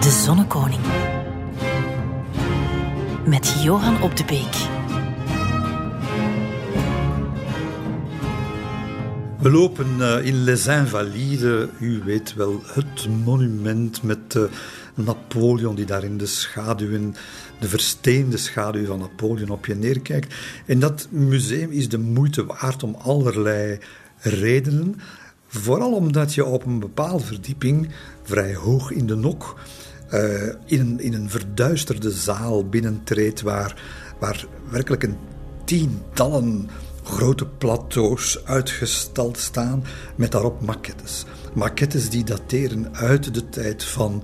De Zonnekoning. Met Johan op de Beek. We lopen uh, in Les Invalides, u weet wel, het monument met uh, Napoleon die daar in de schaduwen, de versteende schaduw van Napoleon op je neerkijkt. En dat museum is de moeite waard om allerlei redenen. Vooral omdat je op een bepaalde verdieping, vrij hoog in de nok, uh, in, een, in een verduisterde zaal binnentreedt waar, waar werkelijk een tientallen grote plateaus uitgestald staan met daarop maquettes. Maquettes die dateren uit de tijd van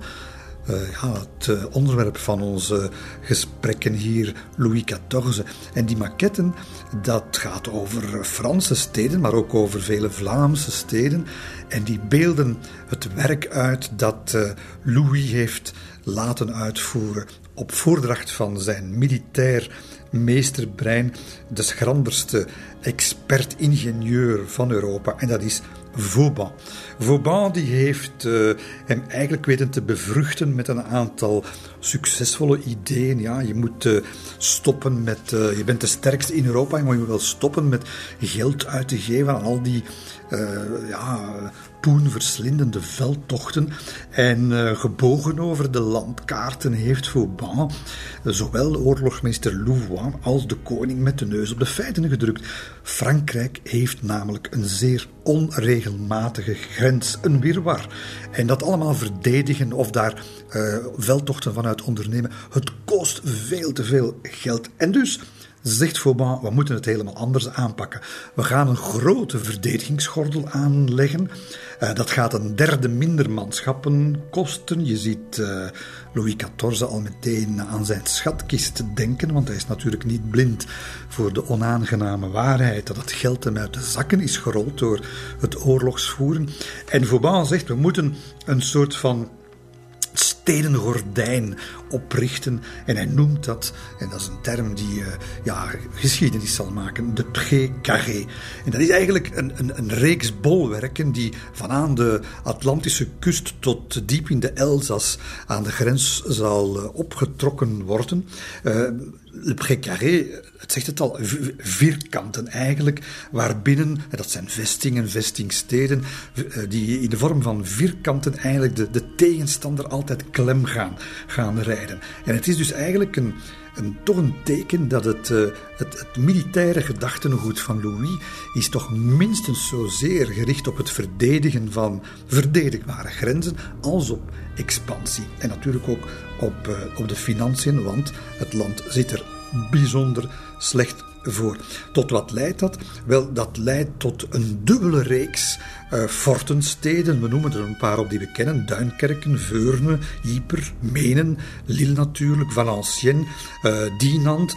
ja, het uh, onderwerp van onze gesprekken hier, Louis XIV. En die maquetten, dat gaat over Franse steden, maar ook over vele Vlaamse steden. En die beelden het werk uit dat uh, Louis heeft laten uitvoeren op voordracht van zijn militair meesterbrein, de schranderste expert-ingenieur van Europa, en dat is Vauban. Vauban die heeft uh, hem eigenlijk weten te bevruchten met een aantal succesvolle ideeën. Ja, je moet uh, stoppen met. Uh, je bent de sterkste in Europa, maar je moet wel stoppen met geld uit te geven aan al die ja, poenverslindende veldtochten. En gebogen over de landkaarten heeft Vauban zowel oorlogsmeester Louvois als de koning met de neus op de feiten gedrukt. Frankrijk heeft namelijk een zeer onregelmatige grens, een wirwar. En dat allemaal verdedigen of daar uh, veldtochten vanuit ondernemen, het kost veel te veel geld. En dus zegt Vauban, we moeten het helemaal anders aanpakken. We gaan een grote verdedigingsgordel aanleggen. Uh, dat gaat een derde minder manschappen kosten. Je ziet uh, Louis XIV al meteen aan zijn schatkist denken, want hij is natuurlijk niet blind voor de onaangename waarheid dat het geld hem uit de zakken is gerold door het oorlogsvoeren. En Vauban zegt, we moeten een soort van stedengordijn oprichten. En hij noemt dat, en dat is een term die uh, ja, geschiedenis zal maken, de pré-carré. En dat is eigenlijk een, een, een, reeks bolwerken die van aan de Atlantische kust tot diep in de Elzas aan de grens zal uh, opgetrokken worden. Uh, Le Pré-Carré, het zegt het al, vierkanten eigenlijk, waarbinnen, dat zijn vestingen, vestingsteden, die in de vorm van vierkanten eigenlijk de, de tegenstander altijd klem gaan, gaan rijden. En het is dus eigenlijk een, toch een teken dat het, uh, het, het, militaire gedachtengoed van Louis is toch minstens zozeer gericht op het verdedigen van verdedigbare grenzen als op expansie. En natuurlijk ook op, uh, op de financiën, want het land zit er bijzonder slecht voor. Tot wat leidt dat? Wel, dat leidt tot een dubbele reeks uh, fortensteden. We noemen er een paar op die we kennen: Duinkerken, Veurne, Yper, Menen, Lille natuurlijk, Valenciennes, uh, Dinant.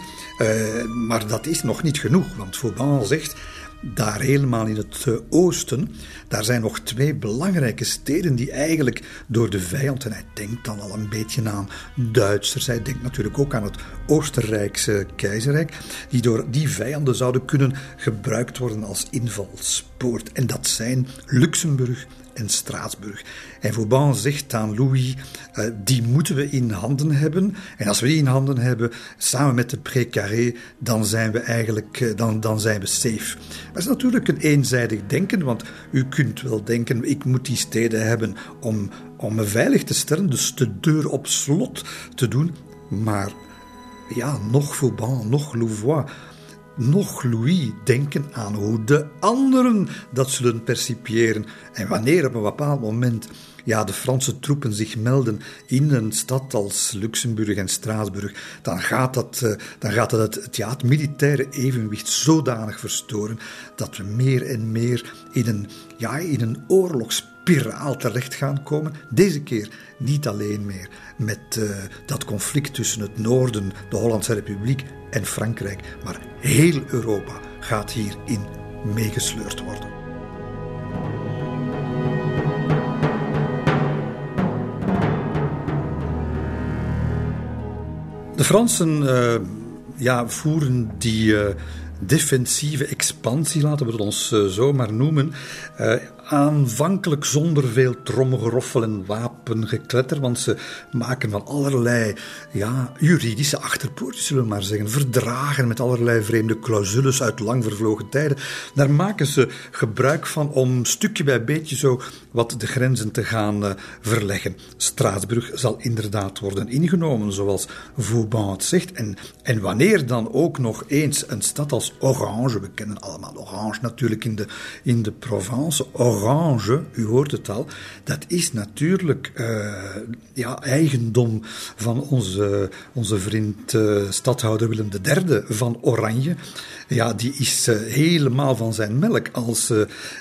Maar dat is nog niet genoeg, want Vauban zegt daar helemaal in het eh, oosten, daar zijn nog twee belangrijke steden die eigenlijk door de vijand, en hij denkt dan al een beetje aan Duitsers, hij denkt natuurlijk ook aan het Oostenrijkse keizerrijk, die door die vijanden zouden kunnen gebruikt worden als invalspoort. En dat zijn Luxemburg en Straatsburg. En Vauban zegt aan Louis, uh, die moeten we in handen hebben. En als we die in handen hebben, samen met de Pré-Carré, dan zijn we eigenlijk uh, dan, dan zijn we safe. Dat is natuurlijk een eenzijdig denken, want u kunt wel denken, ik moet die steden hebben om, om me veilig te stellen, dus de deur op slot te doen. Maar ja, nog Vauban, nog Louvois nog Louis denken aan hoe de anderen dat zullen percipiëren. En wanneer op een bepaald moment ja, de Franse troepen zich melden in een stad als Luxemburg en Straatsburg, dan gaat dat, eh, dan gaat dat het, ja, het militaire evenwicht zodanig verstoren dat we meer en meer in een, ja, in een oorlogsspiraal terecht gaan komen. Deze keer niet alleen meer met uh, dat conflict tussen het noorden, de Hollandse Republiek en Frankrijk, maar heel Europa gaat hierin meegesleurd worden. De Fransen uh, ja, voeren die, uh, defensieve expansie, laten we het ons uh, zo maar noemen. Aanvankelijk zonder veel tromgeroffel en wapengekletter, want ze maken van allerlei ja, juridische achterpoortjes, zullen we maar zeggen, verdragen met allerlei vreemde clausules uit lang vervlogen tijden. Daar maken ze gebruik van om stukje bij beetje zo wat de grenzen te gaan uh, verleggen. Straatsburg zal inderdaad worden ingenomen, zoals Vauban het zegt. En, en wanneer dan ook nog eens een stad als Orange, we kennen allemaal Orange natuurlijk in de, in de Provence, u hoort het al, dat is natuurlijk uh, ja, eigendom van onze, onze vriend uh, stadhouder Willem III van Oranje. Ja, die is uh, helemaal van zijn melk als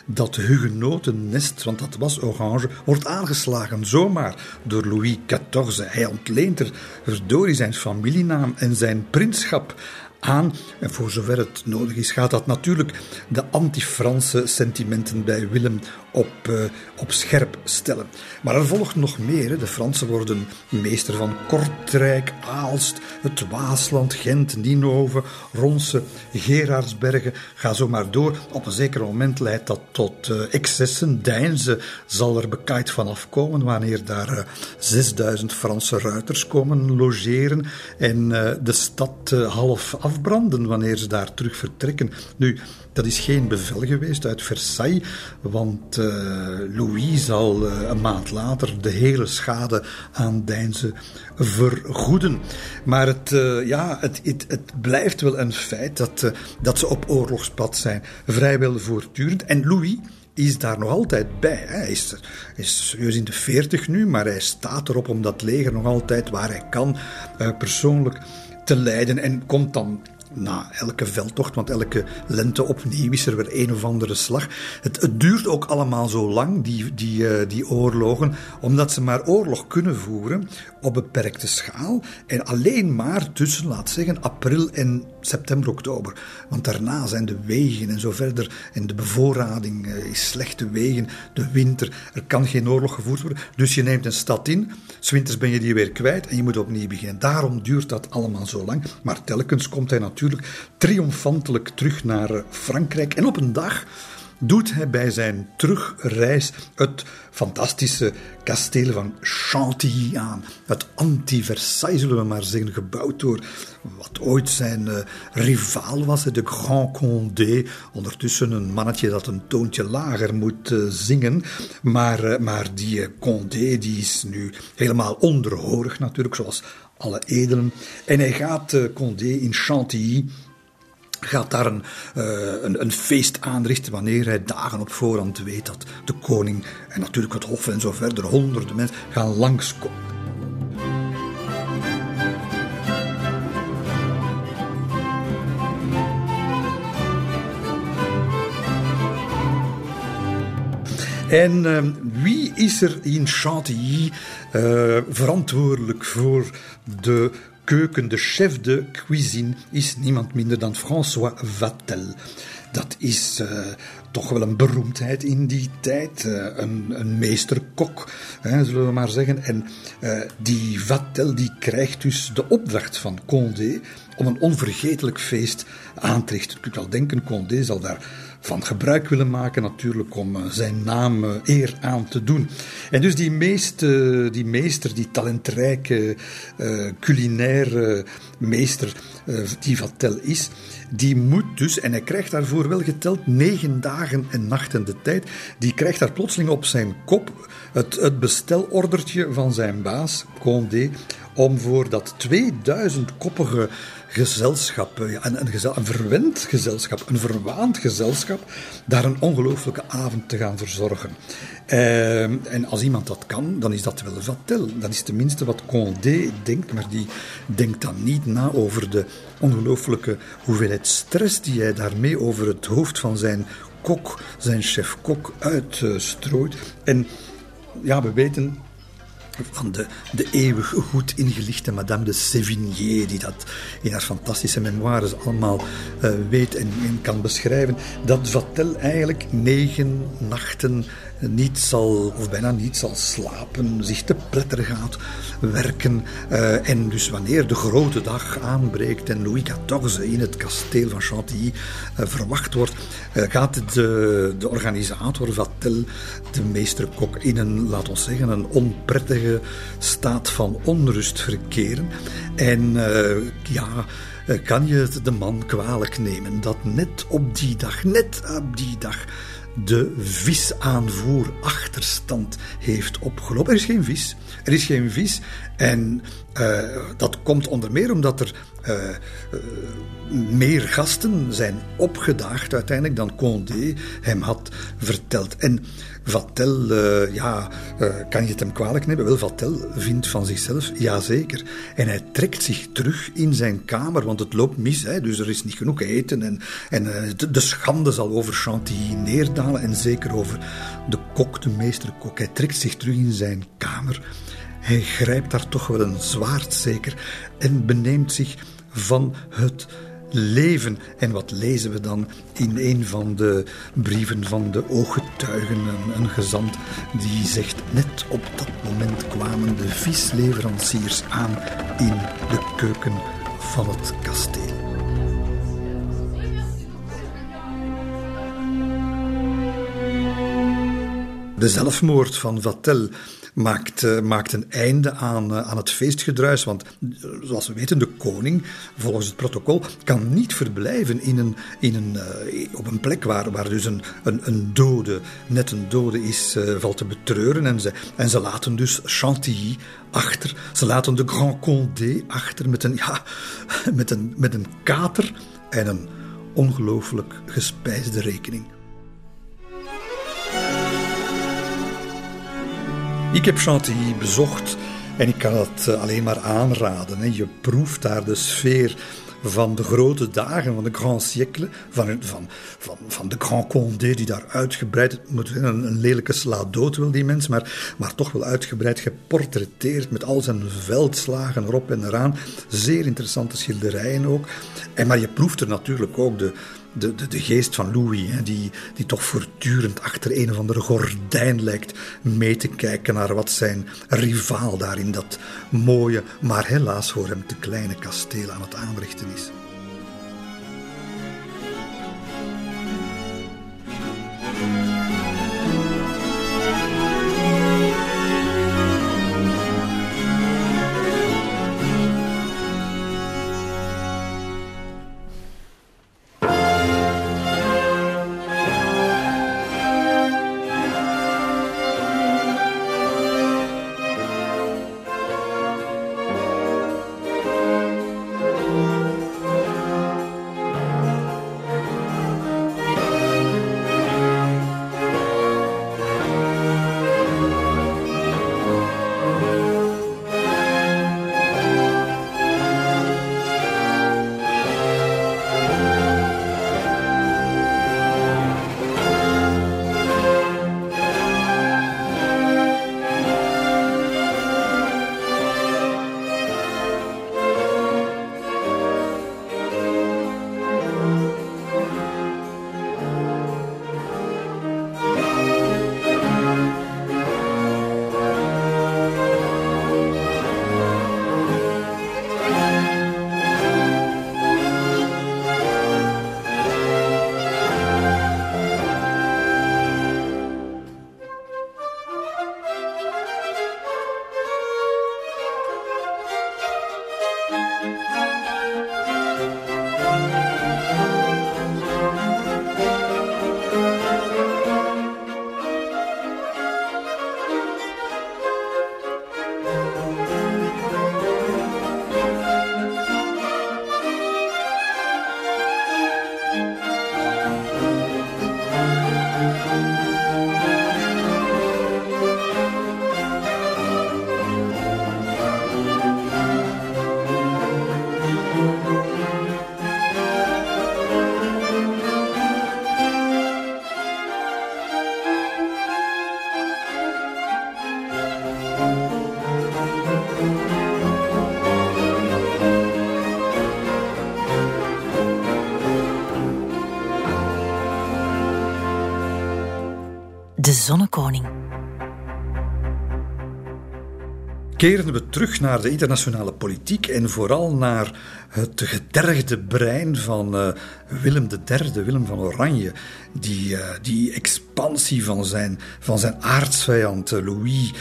dat hugenotennest, want dat was Orange, wordt aangeslagen zomaar door Louis XIV. Hij ontleent er verdorie zijn familienaam en zijn prinschap aan. En voor zover het nodig is, gaat dat natuurlijk de anti-Franse sentimenten bij Willem op, uh, op scherp stellen. Maar er volgt nog meer. Hè. De Fransen worden meester van Kortrijk, Aalst, het Waasland, Gent, Ninove, Ronse, Gerardsbergen. Ga zo maar door. Op een zeker moment leidt dat tot uh, excessen. Deinze zal er bekaaid van afkomen wanneer daar uh, eh, 6000 Franse ruiters komen logeren en de stad half afbranden wanneer ze daar terug vertrekken. Nu, dat is geen bevel geweest uit Versailles, want uh, Louis zal uh, een maand later de hele schade aan Deinze vergoeden. Maar het, uh, ja, het, het, het, blijft wel een feit dat, dat ze op oorlogspad zijn, vrijwel voortdurend. En Louis is daar nog altijd bij. Hij is, is serieus in de veertig nu, maar hij staat erop om dat leger nog altijd waar hij kan persoonlijk te leiden en komt dan na elke veldtocht, want elke lente opnieuw is er weer een of andere slag. Het, het duurt ook allemaal zo lang, die, die, uh, die oorlogen, omdat ze maar oorlog kunnen voeren op beperkte schaal en alleen maar tussen, laat zeggen, april en september, oktober. Want daarna zijn de wegen en zo verder en de bevoorrading uh, is slechte wegen, de winter, er kan geen oorlog gevoerd worden. Dus je neemt een stad in, winters ben je die weer kwijt en je moet opnieuw beginnen. Daarom duurt dat allemaal zo lang, maar telkens komt hij natuurlijk natuurlijk triomfantelijk terug naar eh, Frankrijk. En op een dag doet hij bij zijn terugreis het fantastische kasteel van Chantilly aan. Het anti-Versailles, zullen we maar zeggen, gebouwd door wat ooit zijn uh, rivaal was, de Grand Condé. Ondertussen een mannetje dat een toontje lager moet uh, zingen. Maar, uh, maar die Condé die is nu helemaal onderhorig natuurlijk, zoals alle edelen. En hij gaat uh, Condé in Chantilly gaat daar een, uh, een, een, feest aanrichten wanneer hij dagen op voorhand weet dat de koning en natuurlijk het hof en zo verder, honderden mensen gaan langskomen. En uh, wie is er in Chantilly uh, verantwoordelijk voor de keuken? De chef de cuisine is niemand minder dan François Vatel. Dat is uh, toch wel een beroemdheid in die tijd. Uh, een, een meesterkok, hè, zullen we maar zeggen. En die Vatel die krijgt dus de opdracht van Condé om een onvergetelijk feest aan te richten. Je kunt wel denken, Condé zal daar van gebruik willen maken, natuurlijk, om eh, zijn naam eh, eer aan te doen. En dus die, meeste, die meester, die talentrijke uh, culinaire meester die Vatel is, die moet dus, en hij krijgt daarvoor wel geteld negen dagen en nachten de tijd, die krijgt daar plotseling op zijn kop het, het bestelordertje van zijn baas, Condé, om voor dat 2000-koppige gezelschap, een, een, gezel, een verwend gezelschap, een verwaand gezelschap, daar een ongelooflijke avond te gaan verzorgen. Uh, en als iemand dat kan, dan is dat wel Vatel. Dat is tenminste wat Condé denkt, maar die denkt dan niet na over de ongelooflijke hoeveelheid stress die hij daarmee over het hoofd van zijn kok, zijn chef-kok, uitstrooit. En ja, we weten van de, de eeuwig goed ingelichte Madame de Sévigné, die dat in haar fantastische memoires allemaal uh, weet en, en, kan beschrijven, dat Vatel eigenlijk negen nachten niet zal, of bijna niet zal slapen, zich te pletter gaat werken. Uh, en dus wanneer de grote dag aanbreekt en Louis XIV in het kasteel van Chantilly uh, verwacht wordt, uh, gaat de, de organisator Vatel, de meesterkok, in een, laat ons zeggen, een onprettige staat van onrust verkeren. En ja kan je de man kwalijk nemen dat net op die dag, net op die dag, de visaanvoer achterstand heeft opgelopen. Er is geen vis. Er is geen vis. En uh, dat komt onder meer omdat er uh, uh, meer gasten zijn opgedaagd uiteindelijk dan Condé hem had verteld. En Vatel, uh, ja, kan je het hem kwalijk nemen? Wel, Vatel vindt van zichzelf, jazeker. En hij trekt zich terug in zijn kamer, want het loopt mis, hè, dus er is niet genoeg eten. En, en de, de, schande zal over Chantilly neerdalen en zeker over de kok, de meesterkok. Hij trekt zich terug in zijn kamer. Hij grijpt daar toch wel een zwaard zeker en beneemt zich van het leven. En wat lezen we dan in een van de brieven van de ooggetuigen, een, gezant die zegt: Net op dat moment kwamen de visleveranciers aan in de keuken van het kasteel. De zelfmoord van Vatel maakt, uh, maakt een einde aan, uh, aan het feestgedruis. Want uh, zoals we weten, de koning, volgens het protocol, kan niet verblijven in een, in een, op een plek waar, waar dus een, een, een dode, net een dode is, valt te betreuren. En ze, en ze laten dus Chantilly achter. Ze laten de Grand Condé achter met een, ja, met een, met een kater en een ongelooflijk gespijsde rekening. Ik heb Chantilly bezocht en ik kan het eh, alleen maar aanraden. Je proeft daar de sfeer van de grote dagen van de Grand Siècle, van, van, van, van de Grand Condé, die daar uitgebreid, moet een, een lelijke sla dood wil die mens, maar, maar toch wel uitgebreid geportretteerd met al zijn veldslagen erop en eraan. Zeer interessante schilderijen ook. En, maar je proeft er natuurlijk ook de, de, de, de geest van Louis, hè, die, die toch voortdurend achter een of andere gordijn lijkt mee te kijken naar wat zijn rivaal daar in dat mooie, maar helaas voor hem te kleine kasteel aan het aanrichten is. Keren we terug naar de internationale politiek en vooral naar het getergde brein van uh, Willem III, Willem van Oranje, die, uh, die expansie van zijn, van zijn aardsvijand uh, Louis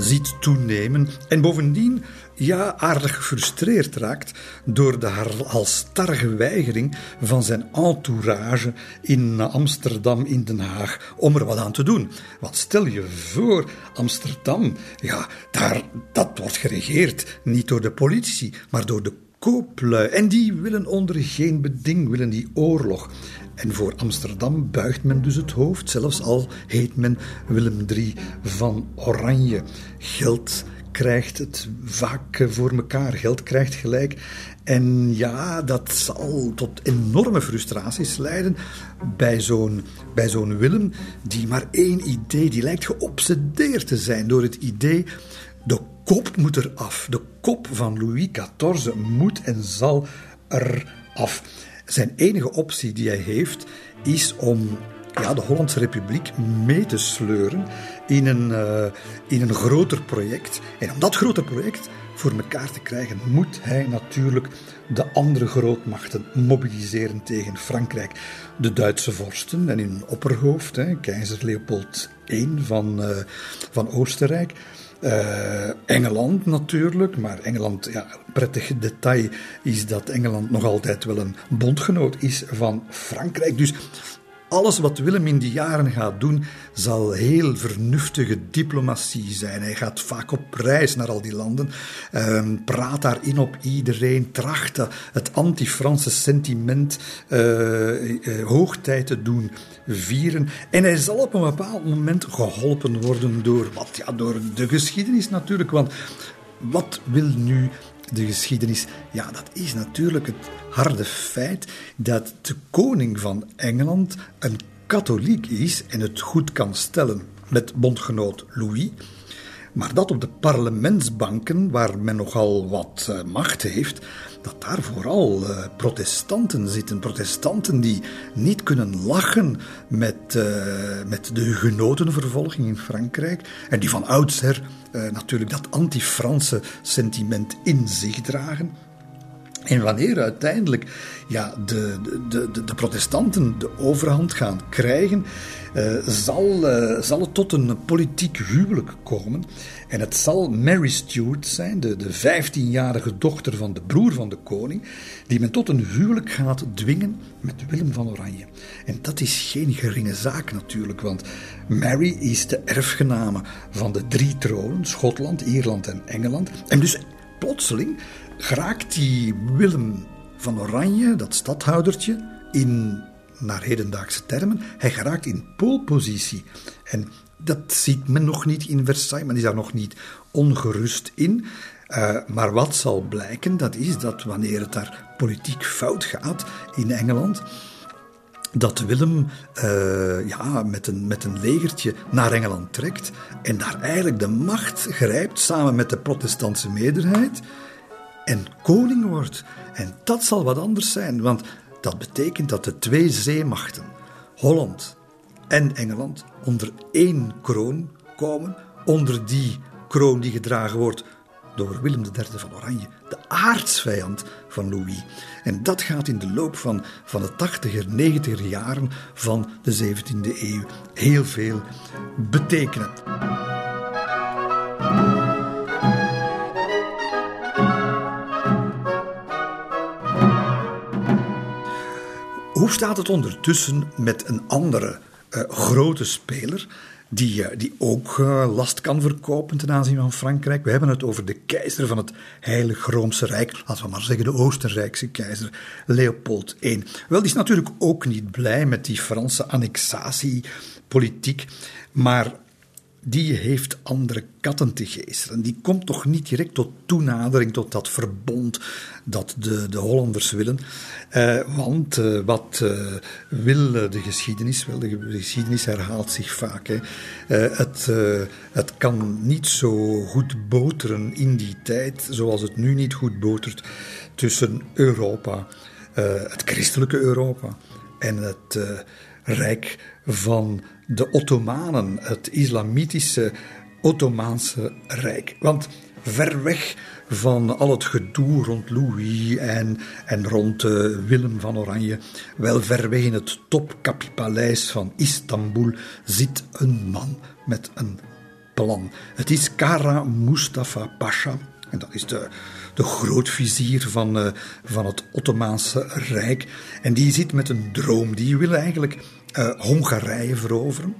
ziet toenemen. En bovendien ja, aardig gefrustreerd raakt door de halstarrige weigering van zijn entourage in Amsterdam, in Den Haag, om er wat aan te doen. Want stel je voor, Amsterdam, ja, daar, dat wordt geregeerd niet door de politici, maar door de kooplui. En die willen onder geen beding, willen die oorlog. En voor Amsterdam buigt men dus het hoofd, zelfs al heet men Willem III van Oranje. Geld krijgt het vaak voor elkaar, geld krijgt gelijk. En ja, dat zal tot enorme frustraties leiden bij zo'n, bij zo'n Willem, die maar één idee, die lijkt geobsedeerd te zijn door het idee, de kop moet eraf. De kop van Louis XIV moet en zal eraf. Zijn enige optie die hij heeft, is om ja, de Hollandse Republiek mee te sleuren in een, uh, in een groter project. En om dat grote project voor elkaar te krijgen, moet hij natuurlijk de andere grootmachten mobiliseren tegen Frankrijk. De Duitse vorsten en in opperhoofd, hè, keizer Leopold I van, uh, van Oostenrijk. Uh, Engeland natuurlijk, maar Engeland, ja, prettig detail is dat Engeland nog altijd wel een bondgenoot is van Frankrijk. Dus alles wat Willem in die jaren gaat doen, zal heel vernuftige diplomatie zijn. Hij gaat vaak op reis naar al die landen, ehm, praat daarin op iedereen, tracht het anti-Franse sentiment uh, hoogtijd te doen vieren. En hij zal op een bepaald moment geholpen worden door, wat, ja, door de geschiedenis natuurlijk. Want wat wil nu de geschiedenis? Ja, dat is natuurlijk het harde feit dat de koning van Engeland een katholiek is en het goed kan stellen met bondgenoot Louis. Maar dat op de parlementsbanken, waar men nogal wat uh, macht heeft, dat daar vooral uh, protestanten zitten. Protestanten die niet kunnen lachen met, uh, met de hugenotenvervolging in Frankrijk. En die van oudsher natuurlijk dat anti-Franse sentiment in zich dragen. En wanneer uiteindelijk ja, de, de, de, de protestanten de overhand gaan krijgen, uh, zal, uh, zal het tot een politiek huwelijk komen. En het zal Mary Stuart zijn, de, de 15-jarige dochter van de broer van de koning, die men tot een huwelijk gaat dwingen met Willem van Oranje. En dat is geen geringe zaak natuurlijk, want Mary is de erfgename van de drie tronen, Schotland, Ierland en Engeland. En dus plotseling geraakt die Willem van Oranje, dat stadhoudertje, in, naar hedendaagse termen, hij geraakt in poolpositie. En dat ziet men nog niet in Versailles, men is daar nog niet ongerust in. Uh, maar wat zal blijken, dat is dat wanneer het daar politiek fout gaat in Engeland, dat Willem uh, ja, met, een, met een legertje naar Engeland trekt en daar eigenlijk de macht grijpt samen met de protestantse meerderheid en koning wordt. En dat zal wat anders zijn, want dat betekent dat de twee zeemachten, Holland en Engeland, onder één kroon komen, onder die kroon die gedragen wordt door Willem III van Oranje, de aardsvijand van Louis. En dat gaat in de loop van, van de 80er, 90er jaren van de 17e eeuw heel veel betekenen. Hoe staat het ondertussen met een andere uh, grote speler? Die, uh, die ook uh, last kan verkopen ten aanzien van Frankrijk. We hebben het over de keizer van het Heilig Roomse Rijk. Laten we maar zeggen de Oostenrijkse keizer, Leopold I. Wel, die is natuurlijk ook niet blij met die Franse annexatiepolitiek. Maar die heeft andere katten te geesteren. Die komt toch niet direct tot toenadering, tot dat verbond dat de, de Hollanders willen. Uh, want uh, wat uh, wil de geschiedenis? Wel, de, geschiedenis herhaalt zich vaak. Hè. het, het kan niet zo goed boteren in die tijd, zoals het nu niet goed botert tussen Europa, het christelijke Europa en het rijk van de Ottomanen, het islamitische Ottomaanse Rijk. Want ver weg van al het gedoe rond Louis en, en rond uh, Willem van Oranje, wel ver weg in het topkapipaleis van Istanbul, zit een man met een plan. Het is Kara Mustafa Pasha. En dat is de, de grootvizier van, uh, van het Ottomaanse Rijk. En die zit met een droom. Die wil eigenlijk uh, Hongarije veroveren.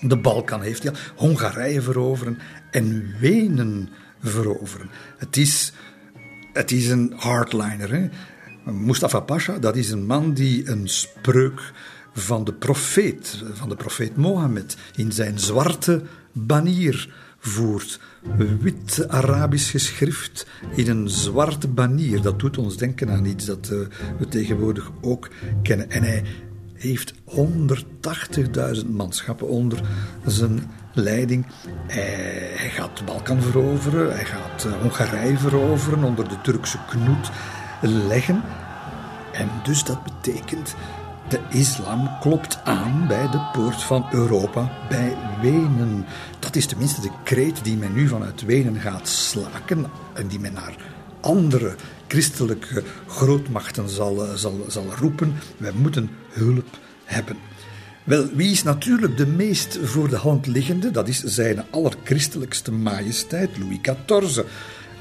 De Balkan heeft hij Hongarije veroveren en Wenen veroveren. Het is, het is een hardliner. Hè? Mustafa Pasha, dat is een man die een spreuk van de profeet, van de profeet Mohammed, in zijn zwarte banier voert. Wit Arabisch geschrift in een zwarte banier. Dat doet ons denken aan iets dat uh, we tegenwoordig ook kennen. En hij heeft 180.000 manschappen onder zijn leiding. Hij, hij, gaat de Balkan veroveren, hij gaat uh, Hongarije veroveren, onder de Turkse knoet leggen. En dus dat betekent de islam klopt aan bij de poort van Europa, bij Wenen. Dat is tenminste de kreet die men nu vanuit Wenen gaat slaken en die men naar andere christelijke grootmachten zal, eh, zal, zal roepen. Wij moeten hulp hebben. Wel, wie is natuurlijk de meest voor de hand liggende? Dat is zijn allerchristelijkste majesteit, Louis XIV.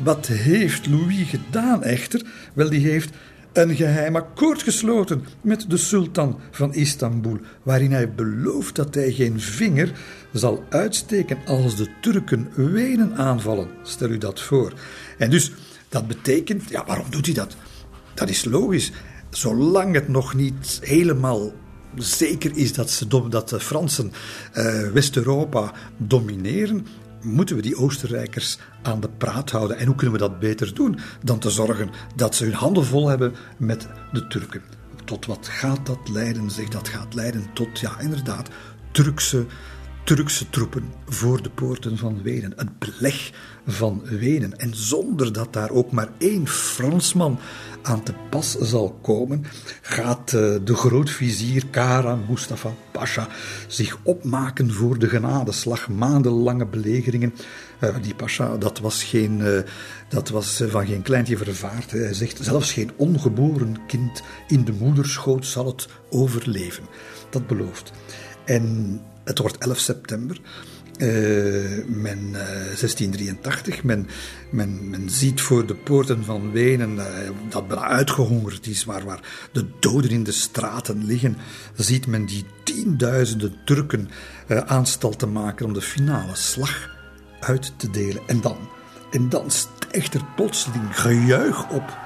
Wat heeft Louis gedaan echter? Wel, die heeft een geheim akkoord gesloten met de sultan van Istanbul, waarin hij belooft dat hij geen vinger zal uitsteken als de Turken Wenen aanvallen. Stel u dat voor. En dus, dat betekent, ja, waarom doet hij dat? Dat is logisch. Zolang het nog niet helemaal zeker is dat, ze, dat de Fransen uh, West-Europa domineren, moeten we die Oostenrijkers aan de praat houden. En hoe kunnen we dat beter doen dan te zorgen dat ze hun handen vol hebben met de Turken? Tot wat gaat dat leiden? Zeg, dat gaat leiden tot, ja, inderdaad, Turkse, Turkse troepen voor de poorten van Wenen. Het beleg van Wenen. En zonder dat daar ook maar één Fransman aan te pas zal komen, gaat eh, de grootvizier Kara Mustafa Pasha zich opmaken voor de genadeslag. Maandenlange belegeringen. Uh, die Pasha, dat was, geen, uh, dat was van geen kleintje vervaard. Hij zegt, zelfs geen ongeboren kind in de moederschoot zal het overleven. Dat belooft. En het wordt 11 september. Uh, men, uh, 1683, men, men, men ziet voor de poorten van Wenen uh, dat men uitgehongerd is, waar, waar de doden in de straten liggen, ziet men die tienduizenden Turken aanstal te maken om de finale slag uit te delen. En dan, en dan stijgt er plotseling gejuich op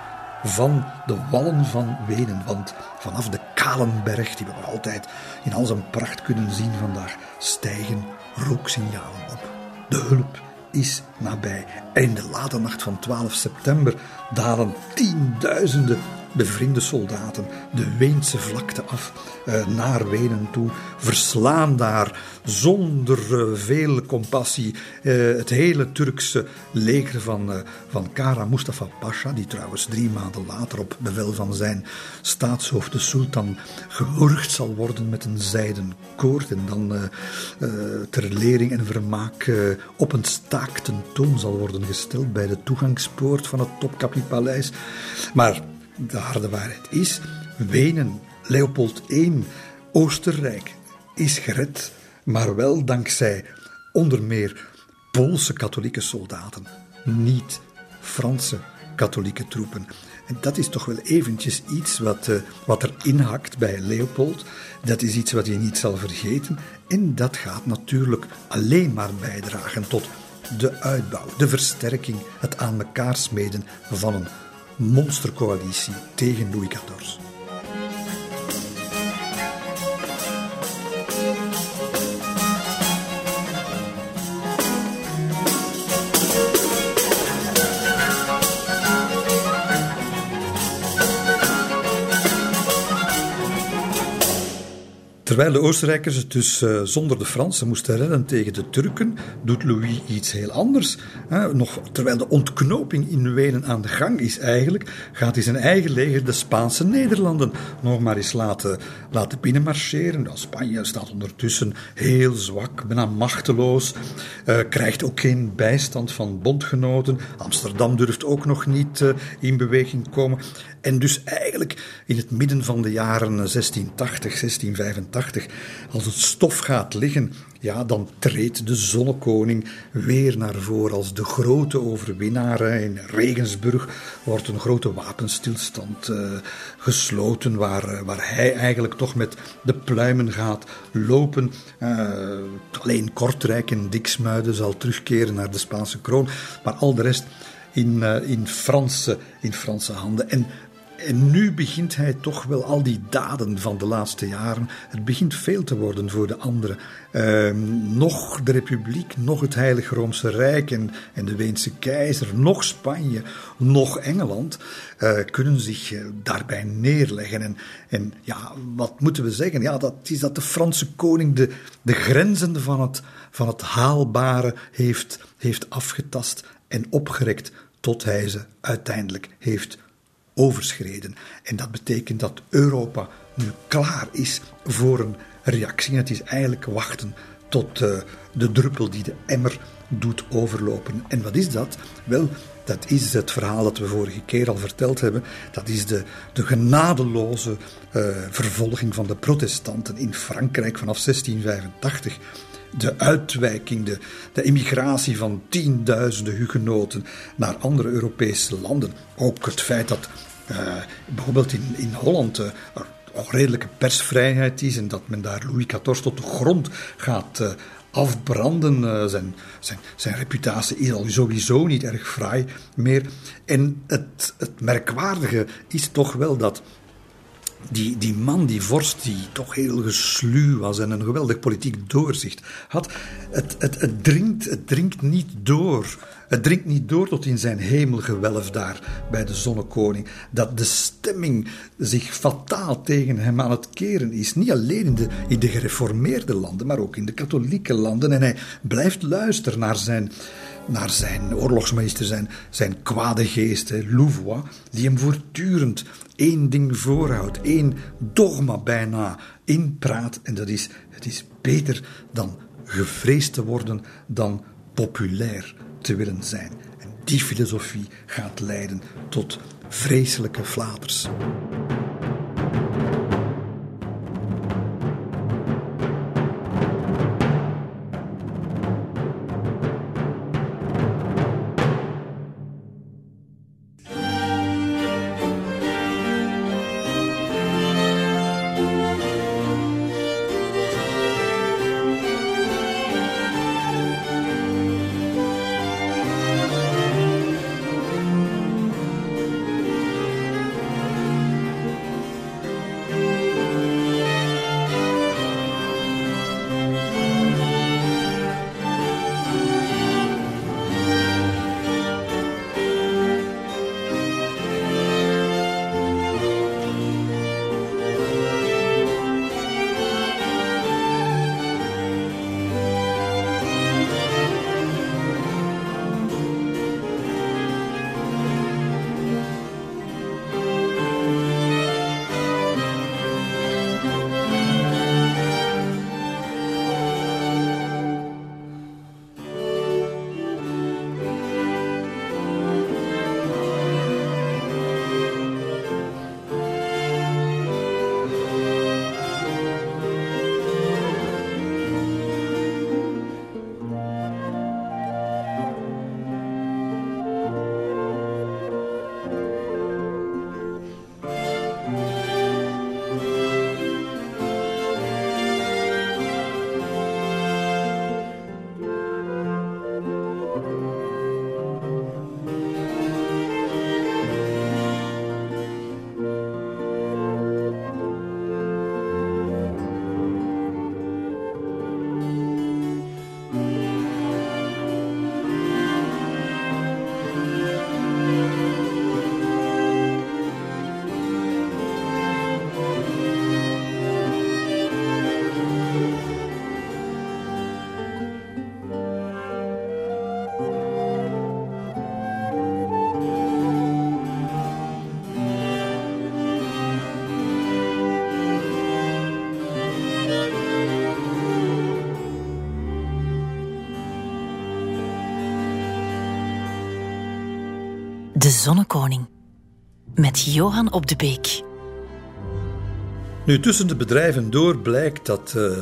van de wallen van Wenen. Want vanaf de Kalenberg, die we nog altijd in al zijn pracht kunnen zien vandaag, stijgen rooksignalen op. De hulp is nabij. En in de late nacht van 12 september dalen tienduizenden bevriende soldaten de Weense vlakte af eh, naar Wenen toe, verslaan daar zonder uh, veel compassie uh, het hele Turkse leger van, van Kara Mustafa Pasha, die trouwens drie maanden later op bevel van zijn staatshoofd, de sultan, gewurgd zal worden met een zijden koord en dan ter lering en vermaak op een staakten toon zal worden gesteld bij de toegangspoort van het Topkapi-paleis. Maar de harde waarheid is, Wenen, Leopold I, Oostenrijk is gered, maar wel dankzij onder meer Poolse katholieke soldaten, niet Franse katholieke troepen. En dat is toch wel eventjes iets wat, uh, wat er inhakt bij Leopold. Dat is iets wat je niet zal vergeten. En dat gaat natuurlijk alleen maar bijdragen tot de uitbouw, de versterking, het aan elkaar smeden van een monstercoalitie tegen Louis XIV. Terwijl de Oostenrijkers het dus uh, zonder de Fransen moesten redden tegen de Turken, doet Louis iets heel anders. nog terwijl de ontknoping in Wenen aan de gang is eigenlijk, gaat hij zijn eigen leger de Spaanse Nederlanden nog maar eens laten, laten binnenmarcheren. Nou, Spanje staat ondertussen heel zwak, bijna machteloos, uh, krijgt ook geen bijstand van bondgenoten. Amsterdam durft ook nog niet uh, in beweging komen. En dus eigenlijk in het midden van de jaren 1680, 1685, als het stof gaat liggen, ja, dan treedt de zonnekoning weer naar voren als de grote overwinnaar. In Regensburg wordt een grote wapenstilstand uh, gesloten, waar, eh, waar hij eigenlijk toch met de pluimen gaat lopen. Uh, alleen Kortrijk en Diksmuiden zal terugkeren naar de Spaanse kroon, maar al de rest in, in, Franse, in Franse handen. En en nu begint hij toch wel al die daden van de laatste jaren. Het begint veel te worden voor de anderen. Uh, nog de Republiek, nog het Heilige Roomse Rijk en, en de Weense keizer, nog Spanje, nog Engeland uh, kunnen zich uh, daarbij neerleggen. En, en ja, wat moeten we zeggen? Ja, dat is dat de Franse koning de, de grenzen van het, van het haalbare heeft, heeft afgetast en opgerekt tot hij ze uiteindelijk heeft overschreden. En dat betekent dat Europa nu klaar is voor een reactie. het is eigenlijk wachten tot uh, de druppel die de emmer doet overlopen. En wat is dat? Wel, dat is het verhaal dat we vorige keer al verteld hebben. Dat is de, de genadeloze uh, vervolging van de protestanten in Frankrijk vanaf 1685 de uitwijking, de, de immigratie van tienduizenden hugenoten naar andere Europese landen. Ook het feit dat bijvoorbeeld in, in Holland uh, er redelijke persvrijheid is en dat men daar Louis XIV tot de grond gaat uh, afbranden. zijn, zijn, zijn reputatie is al sowieso niet erg fraai meer. En het, het merkwaardige is toch wel dat die, die man, die vorst, die toch heel gesluw was en een geweldig politiek doorzicht had, het, het, het, dringt, het dringt niet door. Het dringt niet door tot in zijn hemelgewelf daar bij de zonnekoning. Dat de stemming zich fataal tegen hem aan het keren is. Niet alleen in de, gereformeerde landen, maar ook in de katholieke landen. En hij blijft luisteren naar zijn, naar zijn oorlogsmeester, zijn, zijn kwade geest, Louvois, die hem voortdurend één ding voorhoudt, één dogma bijna inpraat. En dat is, het is beter dan gevreesd te worden dan populair te willen zijn. En die filosofie gaat leiden tot vreselijke flaters. Zonnekoning. Met Johan op de Beek. Nu, tussen de bedrijven door blijkt dat uh,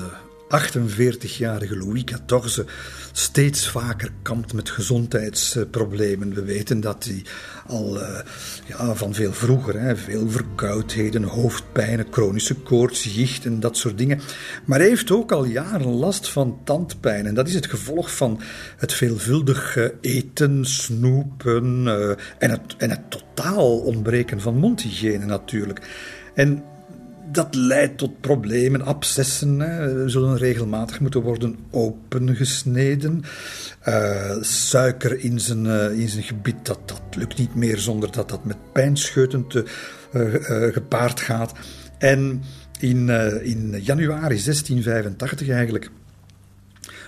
48-jarige Louis XIV steeds vaker kampt met gezondheidsproblemen. We weten dat hij al uh, ja, van veel vroeger, hè, veel verkoudheden, hoofdpijnen, chronische koorts, jicht en dat soort dingen. Maar hij heeft ook al jaren last van tandpijn. En dat is het gevolg van het veelvuldig eten, snoepen uh, en, het, en het totaal ontbreken van mondhygiëne natuurlijk. En dat leidt tot problemen, abscessen hè, zullen regelmatig moeten worden opengesneden. Uh, suiker in zijn, uh, in zijn gebied, dat, dat lukt niet meer zonder dat dat met pijnscheuten te, uh, gepaard gaat. En in, in januari 1685 eigenlijk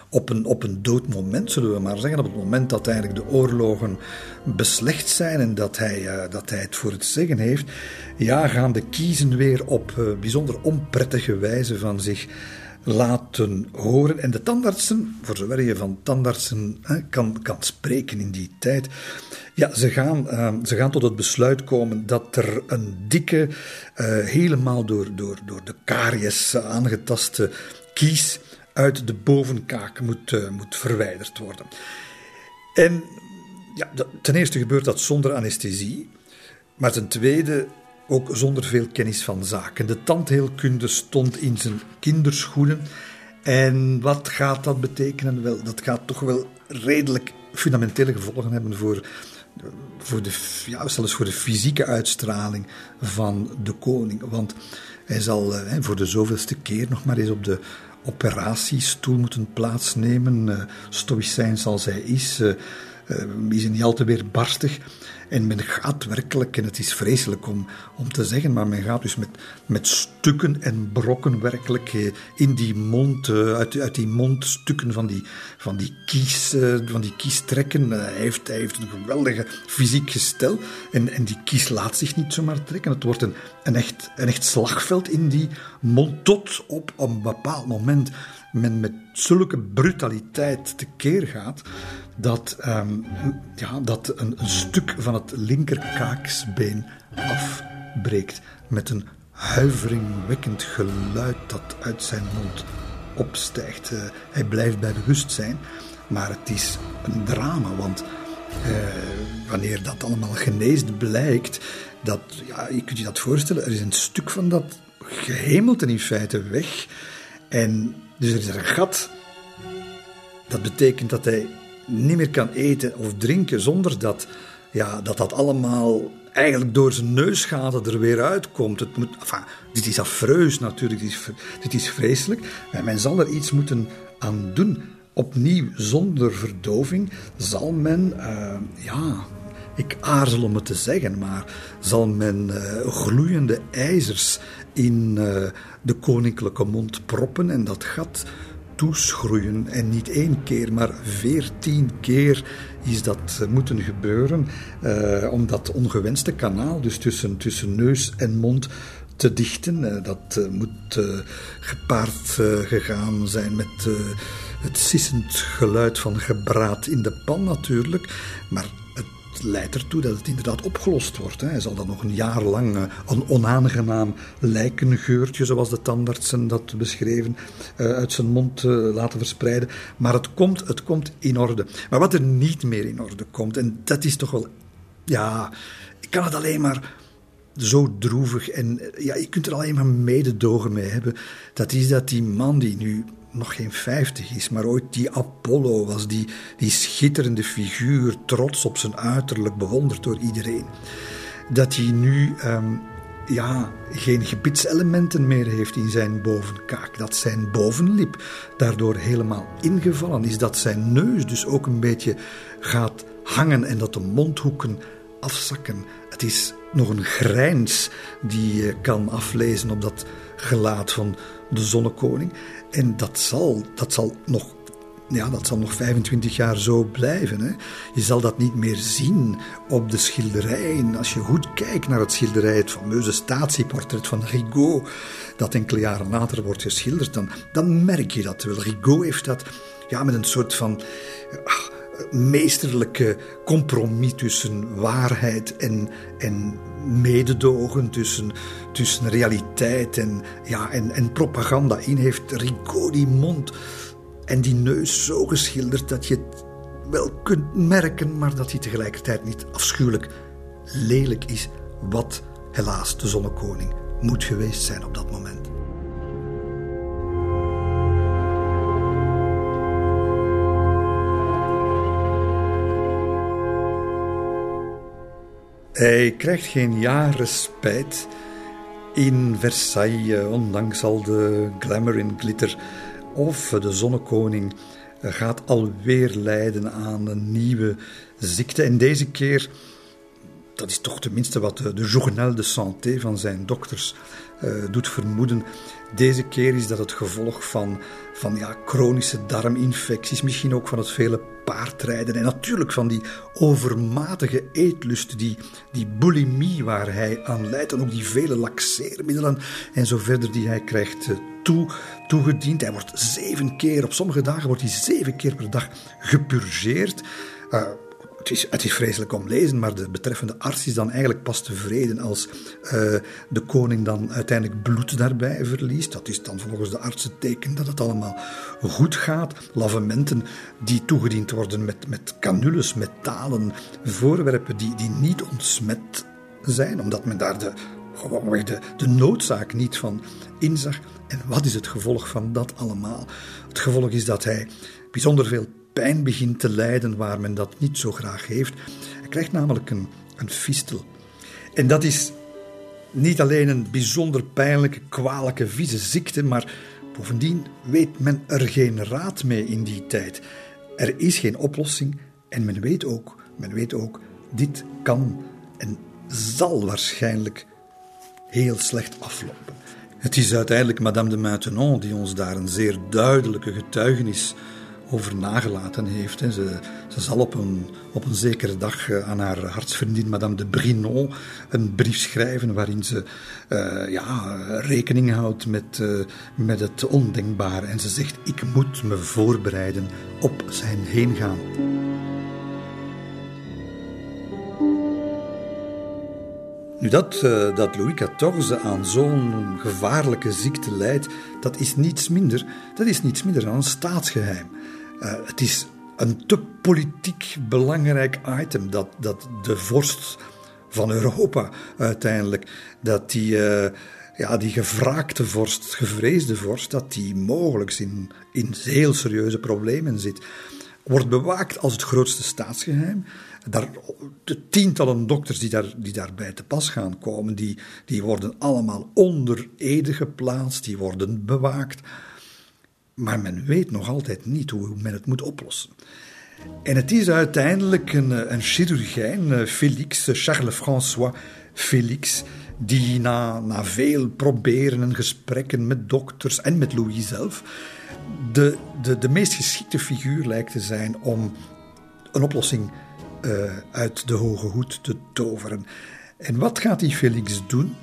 op een, op een dood moment, zullen we maar zeggen. Op het moment dat eigenlijk de oorlogen beslecht zijn en dat hij, uh, dat hij het voor het zeggen heeft, ja, gaan de kiezen weer op uh, bijzonder onprettige wijze van zich laten horen. En de tandartsen, voor zover je van tandartsen kan, kan spreken in die tijd, ja, ze gaan, uh, ze gaan tot het besluit komen dat er een dikke, helemaal door, door, door de karies aangetaste kies uit de bovenkaak moet, uh, moet verwijderd worden. En ja, ten eerste gebeurt dat zonder anesthesie, maar ten tweede ook zonder veel kennis van zaken. De tandheelkunde stond in zijn kinderschoenen. En wat gaat dat betekenen? Wel, dat gaat toch wel redelijk fundamentele gevolgen hebben voor, voor, de, ja, zelfs voor de fysieke uitstraling van de koning. Want hij zal eh, voor de zoveelste keer nog maar eens op de operatiestoel moeten plaatsnemen. Uh, stoïcijns als hij is, uh, uh, is hij niet al te weerbarstig. En men gaat werkelijk, en het is vreselijk om, om te zeggen, maar men gaat dus met, met stukken en brokken werkelijk eh, in die mond, eh, uit, uit die mond stukken van die, van die, kies, eh, van die kies trekken. Hij heeft, hij heeft een geweldige fysiek gestel en, en die kies laat zich niet zomaar trekken. Het wordt een, een, echt, een echt slagveld in die mond tot op een bepaald moment men met zulke brutaliteit tekeer gaat dat, um, ja, dat een, een, stuk van het linkerkaaksbeen afbreekt met een huiveringwekkend geluid dat uit zijn mond opstijgt. Uh, hij blijft bij bewustzijn, maar het is een drama, want uh, wanneer dat allemaal geneesd blijkt, dat, ja, je kunt je dat voorstellen, er is een stuk van dat gehemelte in feite weg. En dus er is een gat. Dat betekent dat hij niet meer kan eten of drinken zonder dat ja, dat, dat allemaal eigenlijk door zijn neusgaten er weer uitkomt. Het moet, enfin, dit is afreus natuurlijk, dit is, dit is vreselijk. En men zal er iets moeten aan doen. Opnieuw, zonder verdoving, zal men, uh, ja, ik aarzel om het te zeggen, maar zal men uh, gloeiende ijzers in uh, de koninklijke mond proppen en dat gat toeschroeien. En niet één keer, maar veertien keer is dat eh, moeten gebeuren. Uh, om dat ongewenste kanaal, dus tussen, tussen neus en mond, te dichten. Uh, dat moet gepaard gegaan zijn met het sissend geluid van gebraad in de pan natuurlijk. Maar leidt ertoe dat het inderdaad opgelost wordt. Hij zal dan nog een jaar lang uh, een onaangenaam lijkengeurtje, zoals de tandartsen dat beschreven, uh, uit zijn mond uh, laten verspreiden. Maar het komt, het komt in orde. Maar wat er niet meer in orde komt, en dat is toch wel, ja, ik kan het alleen maar zo droevig en ja, je kunt er alleen maar mededogen mee hebben. Dat is dat die man die nu nog geen vijftig is, maar ooit die Apollo was, die, die schitterende figuur, trots op zijn uiterlijk, bewonderd door iedereen. Dat hij nu um, ja, geen gebitselementen meer heeft in zijn bovenkaak. Dat zijn bovenlip daardoor helemaal ingevallen is. Dat zijn neus dus ook een beetje gaat hangen en dat de mondhoeken afzakken. Het is nog een grijns die je kan aflezen op dat gelaat van de zonnekoning. En dat zal, dat zal nog ja, dat zal nog 25 jaar zo blijven. Hè. Je zal dat niet meer zien op de schilderijen. Als je goed kijkt naar het schilderij, het fameuze statieportret van Rigaud, dat enkele jaren later wordt geschilderd, dan, dan merk je dat wel. Rigaud heeft dat ja, met een soort van. Ah, meesterlijke compromis tussen waarheid en, en mededogen, tussen, tussen realiteit en, ja, en, en propaganda in heeft. Rico die mond en die neus zo geschilderd dat je het wel kunt merken, maar dat hij tegelijkertijd niet afschuwelijk lelijk is, wat helaas de zonnekoning moet geweest zijn op dat moment. Hij krijgt geen jaren spijt in Versailles, ondanks al de glamour en glitter. Of de zonnekoning gaat alweer lijden aan een nieuwe ziekte. En deze keer, dat is toch tenminste wat de, Journal de Santé van zijn dokters uh, doet vermoeden. Deze keer is dat het gevolg van, van ja, chronische darminfecties, misschien ook van het vele paardrijden en natuurlijk van die overmatige eetlust, die, die bulimie waar hij aan leidt en ook die vele laxeermiddelen en zo verder die hij krijgt eh, toe, toegediend. Hij wordt zeven keer, op sommige dagen wordt hij zeven keer per dag gepurgeerd. Uh, het is, het is vreselijk om lezen, maar de betreffende arts is dan eigenlijk pas tevreden als uh, de koning dan uiteindelijk bloed daarbij verliest. Dat is dan volgens de arts het teken dat het allemaal goed gaat. Lavementen die toegediend worden met, met canules, metalen voorwerpen die, die niet ontsmet zijn, omdat men daar de, de, de noodzaak niet van inzag. En wat is het gevolg van dat allemaal? Het gevolg is dat hij bijzonder veel pijn begint te lijden waar men dat niet zo graag heeft. Hij krijgt namelijk een, een fistel. En dat is niet alleen een bijzonder pijnlijke, kwalijke, vieze ziekte, maar bovendien weet men er geen raad mee in die tijd. Er is geen oplossing en men weet ook, men weet ook, dit kan en zal waarschijnlijk heel slecht aflopen. Het is uiteindelijk Madame de Maintenon die ons daar een zeer duidelijke getuigenis over nagelaten heeft. Ze, ze zal op een, op een zekere dag eh, aan haar hartsvriendin Madame de Brinon een brief schrijven waarin ze uh, ja, rekening houdt met, uh, met het ondenkbare. En ze zegt, ik moet me voorbereiden op zijn heengaan. Nu, dat, dat Louis XIV aan zo'n gevaarlijke ziekte leidt, dat is niets minder, dat is niets minder dan een staatsgeheim. Uh, het is een te politiek belangrijk item dat, dat de vorst van Europa uiteindelijk, dat die, uh, ja, die gevraagde vorst, gevreesde vorst, dat die mogelijk in, in heel serieuze problemen zit, wordt bewaakt als het grootste staatsgeheim. Daar, de tientallen dokters die, daar, die daarbij te pas gaan komen, die, die worden allemaal onder ede geplaatst, die worden bewaakt. Maar men weet nog altijd niet hoe men het moet oplossen. En het is uiteindelijk een, een chirurgijn, eh, Félix, eh, Charles-François Félix, die na, na veel proberen en gesprekken met dokters en met Louis zelf, de, de, de meest geschikte figuur lijkt te zijn om een oplossing uit de hoge hoed te toveren. En wat gaat die Felix doen?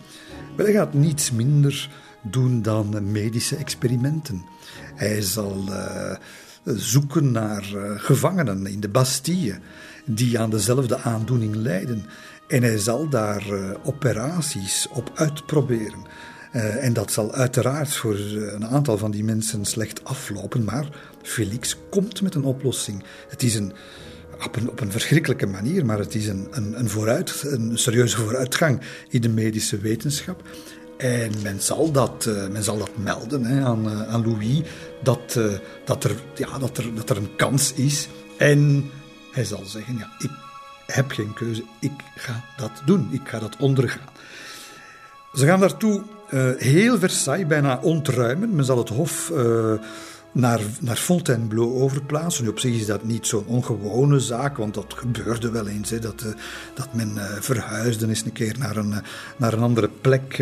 Wel, hij gaat niets minder doen dan medische experimenten. Hij zal uh, zoeken naar uh, gevangenen in de Bastille die aan dezelfde aandoening lijden. En hij zal daar operaties op uitproberen. en dat zal uiteraard voor een aantal van die mensen slecht aflopen, maar Felix komt met een oplossing. Het is een op een, op een verschrikkelijke manier, maar het is een, een, een, vooruit, een serieuze vooruitgang in de medische wetenschap. En men zal dat, uh, men zal dat melden hè, aan, uh, aan Louis, dat, uh, dat, er, ja, dat, er, dat er een kans is. En hij zal zeggen, ja, ik heb geen keuze, ik ga dat doen, ik ga dat ondergaan. Ze gaan daartoe heel Versailles bijna ontruimen. Men zal het hof naar, naar Fontainebleau overplaatsen. Nu op zich is dat niet zo'n ongewone zaak, want dat gebeurde wel eens. Hè, dat, uh, dat men uh, verhuisde eens een keer naar een, uh, naar een andere plek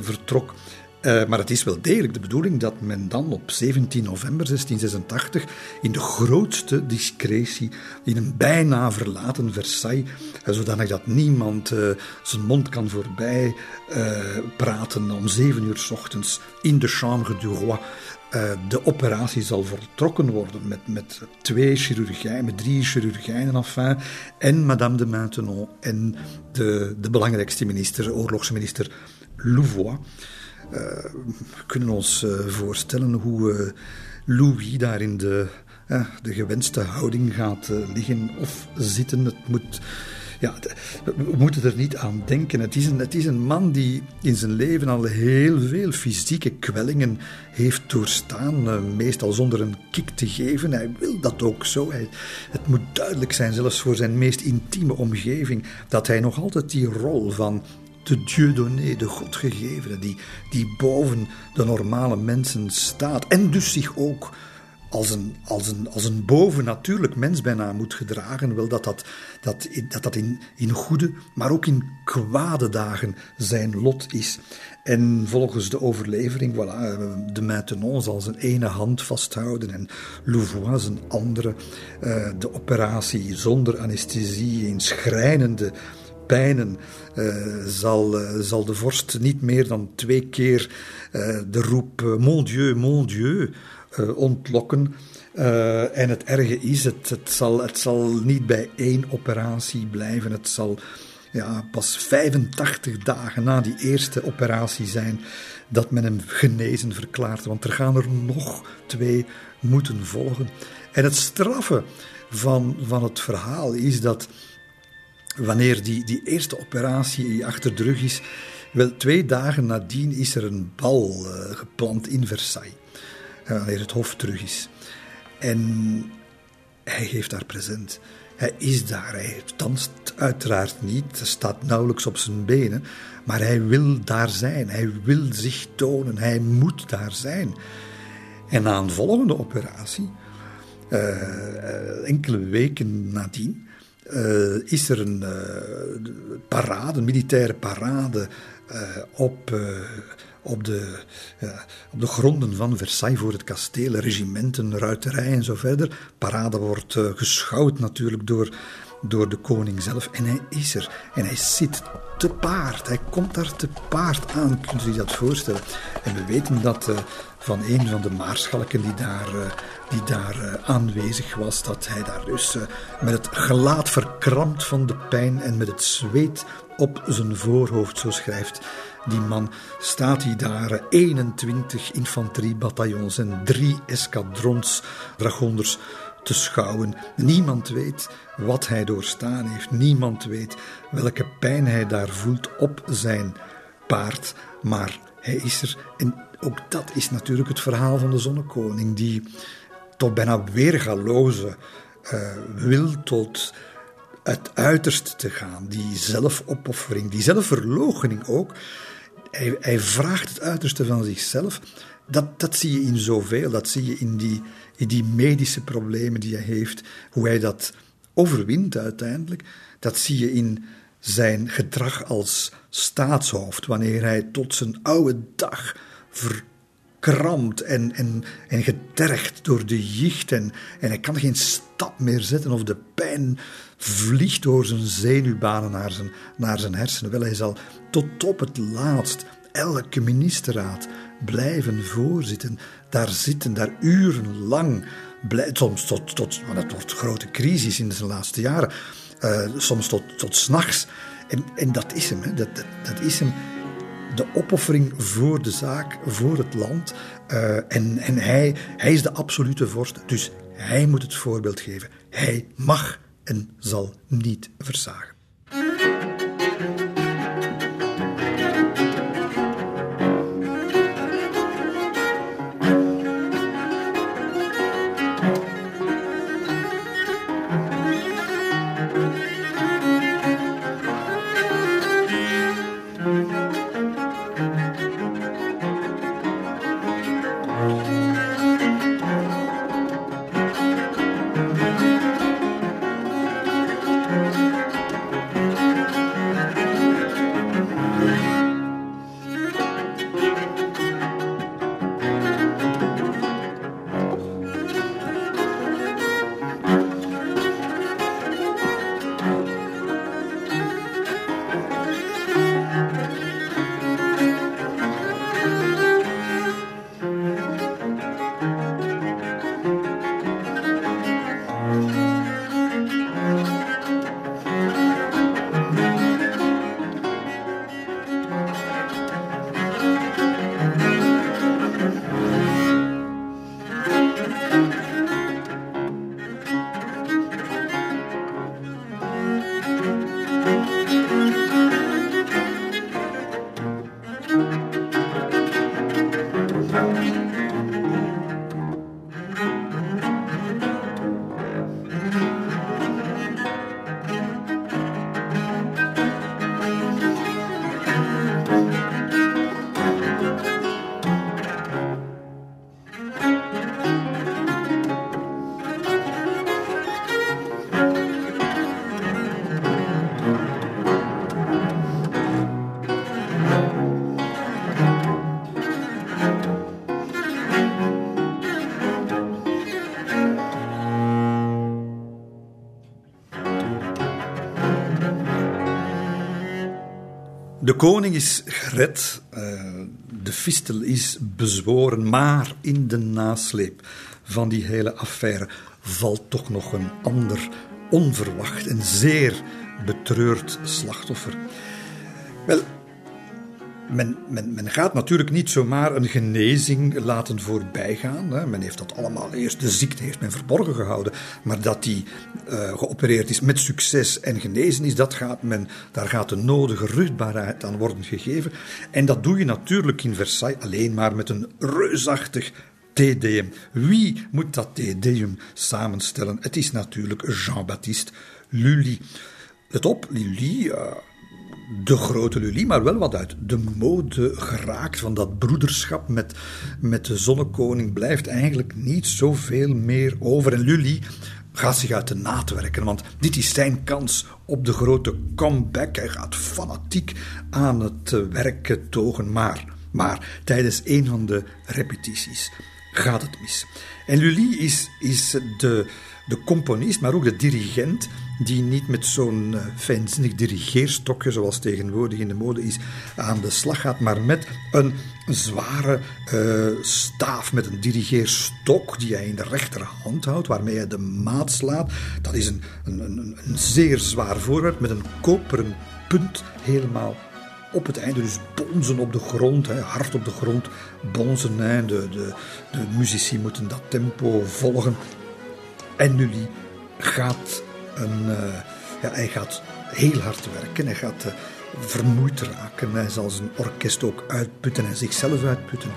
vertrok. maar het is wel degelijk de bedoeling dat men dan op 17 november 1686 in de grootste discretie in een bijna verlaten Versailles, zodanig dat niemand zijn mond kan voorbij praten om 7 uur s ochtends in de Chambre du Roi uh, de operatie zal voltrokken worden met, met twee chirurgijnen, met drie chirurgijnen enfin, en Madame de Maintenon en de, de belangrijkste minister, oorlogsminister Louvois. Uh, we kunnen ons uh, voorstellen hoe Louis daar in de, de gewenste houding gaat liggen of zitten. Het moet ja, we moeten er niet aan denken. Het is, een, het is een man die in zijn leven al heel veel fysieke kwellingen heeft doorstaan, eh, meestal zonder een kick te geven. Hij wil dat ook zo. Hij, het moet duidelijk zijn, zelfs voor zijn meest intieme omgeving, dat hij nog altijd die rol van de Dieudonné, de Godgegevene, die, die boven de normale mensen staat en dus zich ook als een, als een, als een bovennatuurlijk mens bijna moet gedragen, wel dat dat, dat, dat, dat in, in goede, maar ook in kwade dagen zijn lot is. En volgens de overlevering, voilà, de Maintenon zal zijn ene hand vasthouden en Louvois zijn andere. Uh, de operatie zonder anesthesie in schrijnende pijnen uh, zal, zal de vorst niet meer dan twee keer de roep Mon Dieu, mon Dieu ontlokken. Uh, en het erge is, het, het, zal, het zal niet bij één operatie blijven. Het zal ja, pas 85 dagen na die eerste operatie zijn dat men hem genezen verklaart. Want er gaan er nog twee moeten volgen. En het straffe van, van het verhaal is dat wanneer die, die eerste operatie achter de rug is, wel twee dagen nadien is er een bal uh, geplant in Versailles wanneer het hof terug is. En hij geeft daar present. Hij is daar. Hij danst uiteraard niet. Staat nauwelijks op zijn benen. Maar hij wil daar zijn. Hij wil zich tonen. Hij moet daar zijn. En na een volgende operatie, uh, enkele weken nadien, uh, is er een uh, parade, een militaire parade op op de, op de gronden van Versailles voor het kasteel, regimenten, ruiterij en zo verder. Parade wordt uh, geschouwd natuurlijk door, door de koning zelf. En hij is er. En hij zit te paard. Hij komt daar te paard aan. Kunt u zich dat voorstellen? En we weten dat uh, van een van de maarschalken die daar, uh, die daar aanwezig was, dat hij daar dus met het gelaat verkrampt van de pijn en met het zweet op zijn voorhoofd, zo schrijft die man staat hij daar 21 infanteriebataljons en drie escadrons dragonders te schouwen. Niemand weet wat hij doorstaan heeft. Niemand weet welke pijn hij daar voelt op zijn paard. Maar hij is er. En ook dat is natuurlijk het verhaal van de zonnekoning, die tot bijna weergaloze uh, wil tot het uiterste te gaan. Die zelfopoffering, die zelfverloochening ook hij, hij, vraagt het uiterste van zichzelf. Dat, dat zie je in zoveel. Dat zie je in die, in die medische problemen die hij heeft. Hoe hij dat overwint uiteindelijk. Dat zie je in zijn gedrag als staatshoofd. Wanneer hij tot zijn oude dag verkrampt en, en, en getergd door de jicht. En, en hij kan geen stap meer zetten of de pijn vliegt door zijn zenuwbanen naar zijn, naar zijn hersenen. Wel, hij zal tot op het laatst elke ministerraad blijven voorzitten. Daar zitten, daar urenlang, soms tot, tot, want het wordt grote crisis in de laatste jaren, uh, soms tot, tot s'nachts. En, en dat is hem, hè. Dat, dat, dat is hem de opoffering voor de zaak, voor het land. Uh, en en hij, hij is de absolute vorst, dus hij moet het voorbeeld geven. Hij mag en zal niet versagen. De koning is gered, uh, de fistel is bezworen, maar in de nasleep van die hele affaire valt toch nog een ander onverwacht en zeer betreurd slachtoffer. Wel, men, men, men, gaat natuurlijk niet zomaar een genezing laten voorbijgaan. Men heeft dat allemaal eerst, de ziekte heeft men verborgen gehouden. Maar dat die uh, geopereerd is met succes en genezen is, dat gaat men, daar gaat de nodige rustbaarheid aan worden gegeven. En dat doe je natuurlijk in Versailles alleen maar met een reusachtig Tedeum. Wie moet dat Tedeum samenstellen? Het is natuurlijk Jean-Baptiste Lully. Let op, Lully, uh, de grote Lully, maar wel wat uit de mode geraakt van dat broederschap met, met de zonnekoning blijft eigenlijk niet zoveel meer over. En Lully gaat zich uit de naad werken, want dit is zijn kans op de grote comeback. Hij gaat fanatiek aan het werken togen, maar, maar tijdens een van de repetities gaat het mis. En Lully is, is de, de componist, maar ook de dirigent, die niet met zo'n uh, fijnzinnig dirigeerstokje, zoals tegenwoordig in de mode is, aan de slag gaat, maar met een zware uh, staaf, met een dirigeerstok die hij in de rechterhand houdt, waarmee hij de maat slaat. Dat is een, een, een, een zeer zwaar voorwerp met een koperen punt helemaal op het einde. Dus bonzen op de grond, hè, hard op de grond bonzen. De, de, de muzici moeten dat tempo volgen. En Nully gaat, uh, ja, hij gaat heel hard werken. Hij gaat uh, vermoeid raken. Hij zal zijn orkest ook uitputten en zichzelf uitputten.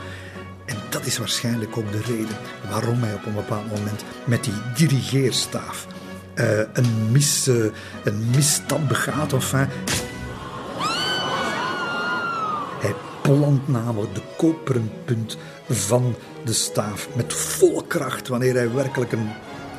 En dat is waarschijnlijk ook de reden waarom hij op een bepaald moment met die dirigeerstaaf uh, een, mis, een misstap begaat. Of, hij plant namelijk de koperen punt van de staaf met volle kracht wanneer hij werkelijk een,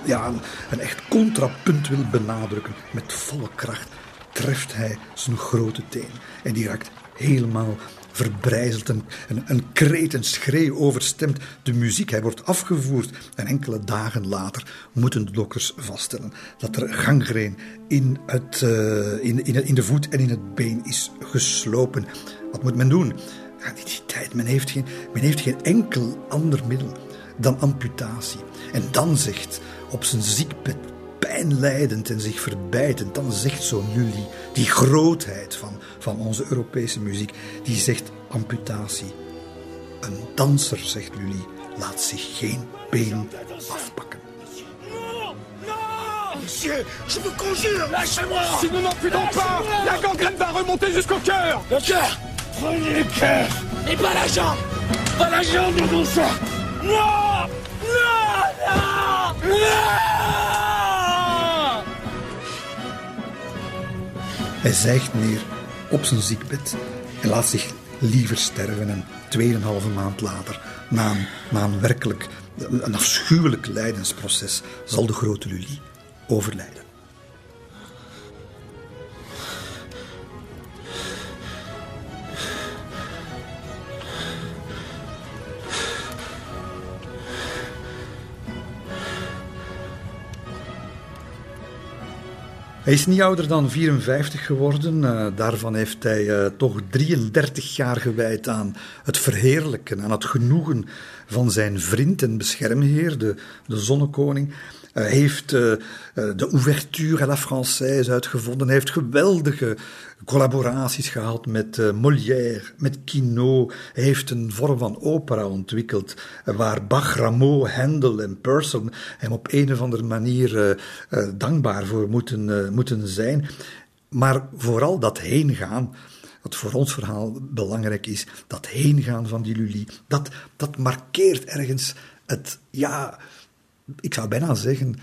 ja, een, echt contrapunt wil benadrukken. Met volle kracht treft hij zijn grote teen en die raakt helemaal verbrijzeld. Een, een, een kreet, een schreeuw overstemt de muziek. Hij wordt afgevoerd en enkele dagen later moeten de dokters vaststellen dat er gangreen in, het, uh, in, in, in de voet en in het been is geslopen. Wat moet men doen? Ja, die tijd, men heeft, geen, men heeft geen enkel ander middel dan amputatie. En dan zegt op zijn ziekbed, pijnlijdend en zich verbijtend, dan zegt zo'n Lully, die grootheid van, van onze Europese muziek, die zegt amputatie. Een danser, zegt Lully, laat zich geen been afpakken. Monsieur, je vous conjure, lâchez-moi. Si nous n'en plus pas, la gangrène va remonter jusqu'au cœur. Le cœur Prenez le cœur. Et pas la jambe. Pas la jambe, non ça Non Non Non Hij zijgt neer op zijn ziekbed en laat zich liever sterven. En tweeënhalve maand later, na een, na een werkelijk een afschuwelijk lijdensproces, zal de grote Lully overlijden. Hij is niet ouder dan 54 geworden. Uh, daarvan heeft hij uh, toch 33 jaar gewijd aan het verheerlijken, aan het genoegen van zijn vriend en beschermheer, de, de zonnekoning. Hij heeft de ouverture à la française uitgevonden. Hij heeft geweldige collaboraties gehad met uh, Molière, met Quinault. Hij heeft een vorm van opera ontwikkeld waar Bach, Rameau, Handel en Purcell hem op een of andere manier uh, dankbaar voor moeten, moeten zijn. Maar vooral dat heengaan, wat voor ons verhaal belangrijk is, dat heengaan van die Lully, dat, dat markeert ergens het, ja, ik zou bijna zeggen,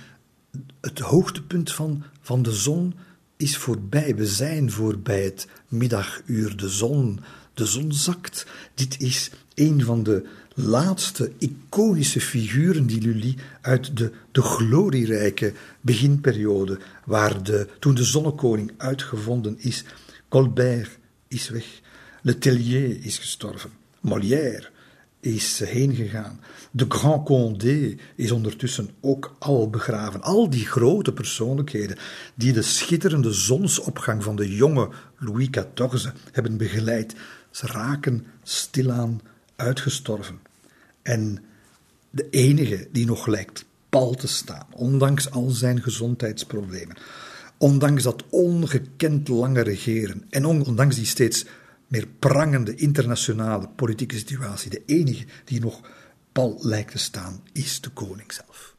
het hoogtepunt van, van de zon is voorbij. We zijn voorbij het middaguur. De zon, de zon zakt. Dit is een van de laatste iconische figuren die Lully uit de, de glorierijke beginperiode, waar de, toen de zonnekoning uitgevonden is, Colbert is weg, Le Tellier is gestorven, Molière is heen gegaan. De Grand Condé is ondertussen ook al begraven. Al die grote persoonlijkheden die de schitterende zonsopgang van de jonge Louis XIV hebben begeleid, ze raken stilaan uitgestorven. En de enige die nog lijkt pal te staan, ondanks al zijn gezondheidsproblemen, ondanks dat ongekend lange regeren en ondanks die steeds meer prangende internationale politieke situatie, de enige die nog pal lijkt te staan, is de koning zelf.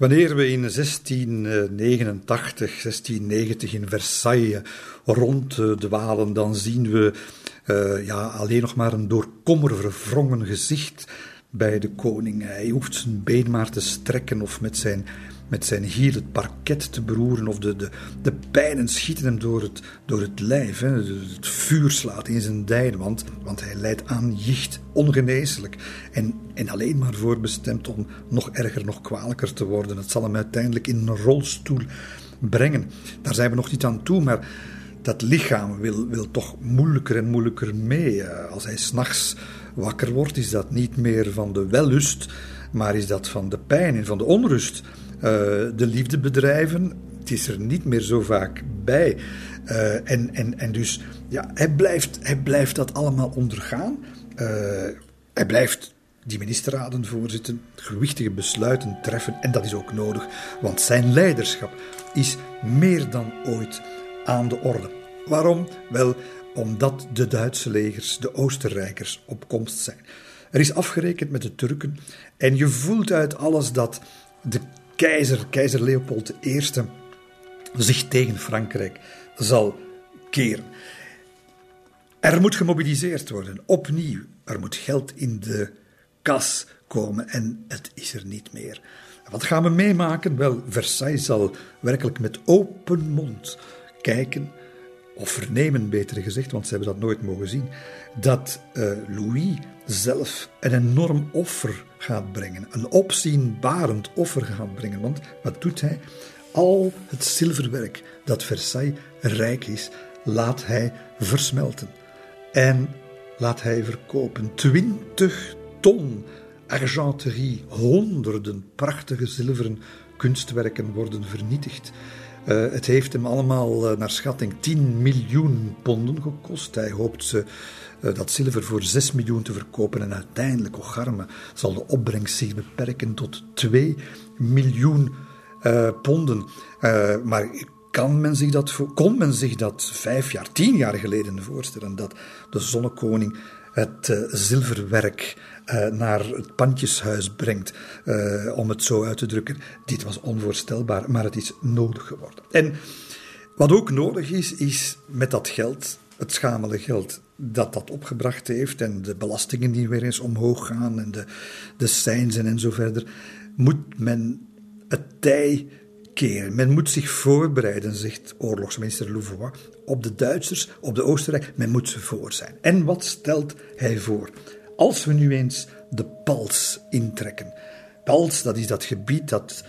Wanneer we in 1689, 1690 in Versailles ronddwalen, dan zien we uh, ja, alleen nog maar een door kommer verwrongen gezicht bij de koning. Hij hoeft zijn been maar te strekken of met zijn met zijn hiel het parket te beroeren of de, de, de pijnen schieten hem door het, door het lijf. Hè. Het vuur slaat in zijn dijden, want, want hij lijdt aan jicht, ongeneeslijk. En, en alleen maar voorbestemd om nog erger, nog kwalijker te worden. Het zal hem uiteindelijk in een rolstoel brengen. Daar zijn we nog niet aan toe, maar dat lichaam wil, wil toch moeilijker en moeilijker mee. Eh, als hij s'nachts wakker wordt, is dat niet meer van de wellust, maar is dat van de pijn en van de onrust. Eh, de liefde bedrijven. Het is er niet meer zo vaak bij. Uh, en, en, en dus ja, hij, blijft, hij blijft dat allemaal ondergaan. Hij blijft die ministerraden voorzitten, gewichtige besluiten treffen. En dat is ook nodig, want zijn leiderschap is meer dan ooit aan de orde. Waarom? Wel, omdat de Duitse legers, de Oostenrijkers, op komst zijn. Er is afgerekend met de Turken en je voelt uit alles dat de keizer, keizer Leopold I, zich tegen Frankrijk zal keren. Er moet gemobiliseerd worden, opnieuw. Er moet geld in de kas komen en het is er niet meer. Wat gaan we meemaken? Wel, Versailles zal werkelijk met open mond kijken, of vernemen beter gezegd, want ze hebben dat nooit mogen zien, dat uh, Louis zelf een enorm offer gaat brengen. Een opzienbarend offer gaat brengen. Want wat doet hij? Al het zilverwerk dat Versailles rijk is, laat hij versmelten. En laat hij verkopen. Twintig ton argenterie, honderden prachtige zilveren kunstwerken worden vernietigd. Het heeft hem allemaal naar schatting 10 miljoen ponden gekost. Hij hoopt dat zilver voor 6 miljoen te verkopen. En uiteindelijk, Ocharme, zal de opbrengst zich beperken tot 2 miljoen ponden. maar kan men zich dat, kon men zich dat vijf jaar, tien jaar geleden voorstellen, dat de zonnekoning het uh, zilverwerk uh, naar het pandjeshuis brengt, uh, om het zo uit te drukken. Dit was onvoorstelbaar, maar het is nodig geworden. En wat ook nodig is, is met dat geld, het schamele geld dat dat opgebracht heeft en de belastingen die weer eens omhoog gaan en de, de seinzen en zo verder, moet men het tij men moet zich voorbereiden, zegt oorlogsminister Louvois, op de Duitsers, op de Oostenrijk. Men moet ze voor zijn. En wat stelt hij voor? Als we nu eens de Pals intrekken. Pals, dat is dat gebied dat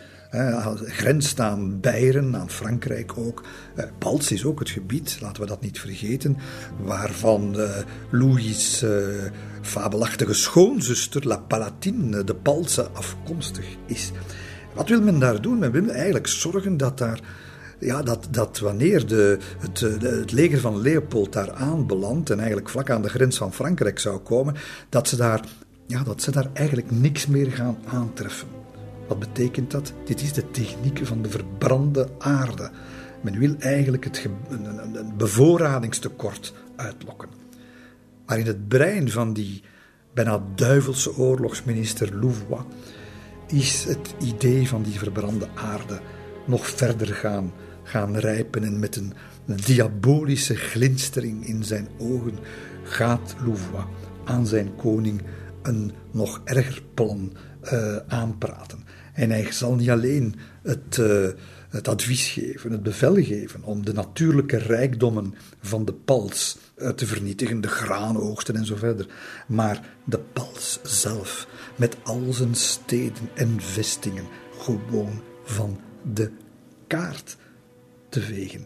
grenst aan Beieren, aan Frankrijk ook. Eh, Pals is ook het gebied, laten we dat niet vergeten, waarvan eh, Louis' eh, fabelachtige schoonzuster, La Palatine, de Palse, afkomstig is. Wat wil men daar doen? Men wil eigenlijk zorgen dat daar. Ja, dat, dat wanneer de, het, het leger van Leopold daar aanbelandt en eigenlijk vlak aan de grens van Frankrijk zou komen, dat ze daar, ja, dat ze daar eigenlijk niks meer gaan aantreffen. Wat betekent dat? Dit is de techniek van de verbrande aarde. Men wil eigenlijk het een, een bevoorradingstekort uitlokken. Maar in het brein van die bijna duivelse oorlogsminister Louvois is het idee van die verbrande aarde nog verder gaan, gaan rijpen en met een diabolische glinstering in zijn ogen gaat Louvois aan zijn koning een nog erger plan uh, aanpraten. En hij zal niet alleen het, uh, het advies geven, het bevel geven om de natuurlijke rijkdommen van de pals uh, te vernietigen, de graanoogsten en zo verder, maar de pals zelf met al zijn steden en vestingen gewoon van de kaart te vegen.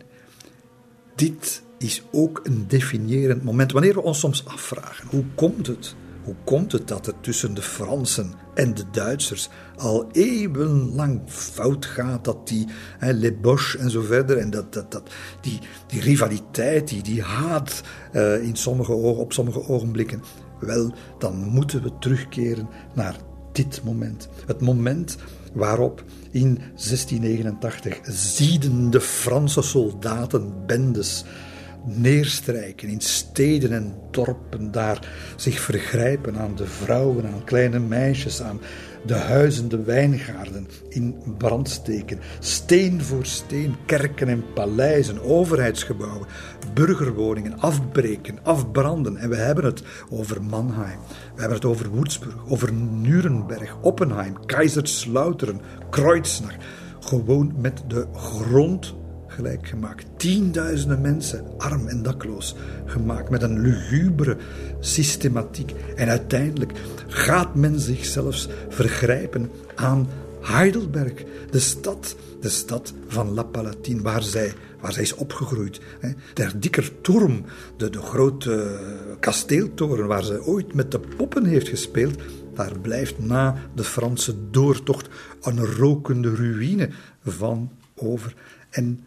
Dit is ook een definiërend moment. Wanneer we ons soms afvragen, hoe komt het? Hoe komt het dat het tussen de Fransen en de Duitsers al eeuwenlang fout gaat? Dat die hè, Les Bosch en zo verder, en dat, dat, dat, die, die rivaliteit, die, die haat uh, in sommige, op sommige ogenblikken wel, dan moeten we terugkeren naar dit moment. Het moment waarop in 1689 ziedende Franse soldaten bendes neerstrijken in steden en dorpen, daar zich vergrijpen aan de vrouwen, aan kleine meisjes, aan de huizen, de wijngaarden in brand steken. Steen voor steen, kerken en paleizen, overheidsgebouwen, burgerwoningen afbreken, afbranden. En we hebben het over Mannheim, we hebben het over Würzburg, over Nuremberg, Oppenheim, Kaiserslautern, Kreuznach. Gewoon met de grond gelijk gemaakt. Tienduizenden mensen, arm en dakloos, gemaakt met een lugubere systematiek. En uiteindelijk gaat men zich zelfs vergrijpen aan Heidelberg, de stad, de stad van La Palatine, waar zij, waar zij is opgegroeid. Der Dikker Turm, de, de grote kasteeltoren waar ze ooit met de poppen heeft gespeeld, daar blijft na de Franse doortocht een rokende ruïne van over. En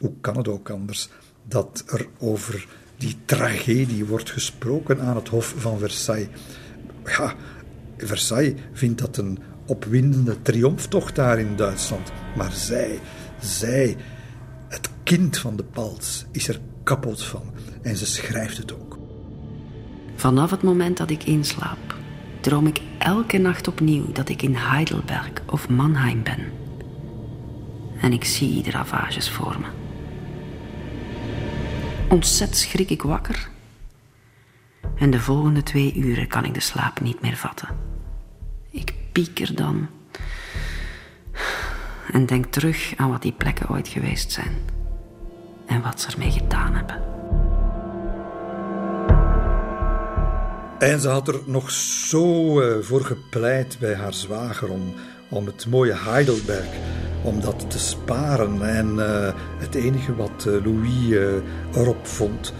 hoe kan het ook anders dat er over die tragedie wordt gesproken aan het Hof van Versailles? Ja, Versailles vindt dat een opwindende triomftocht daar in Duitsland. Maar zij, zij, het kind van de Pals, is er kapot van. En ze schrijft het ook. Vanaf het moment dat ik inslaap, droom ik elke nacht opnieuw dat ik in Heidelberg of Mannheim ben. En ik zie de ravages voor me. Ontzet schrik ik wakker. En de volgende twee uren kan ik de slaap niet meer vatten. Ik pieker dan. En denk terug aan wat die plekken ooit geweest zijn. En wat ze ermee gedaan hebben. En ze had er nog zo eh, voor gepleit bij haar zwager om, om het mooie Heidelberg om dat te sparen. En uh, het enige wat uh, Louis uh, erop vond,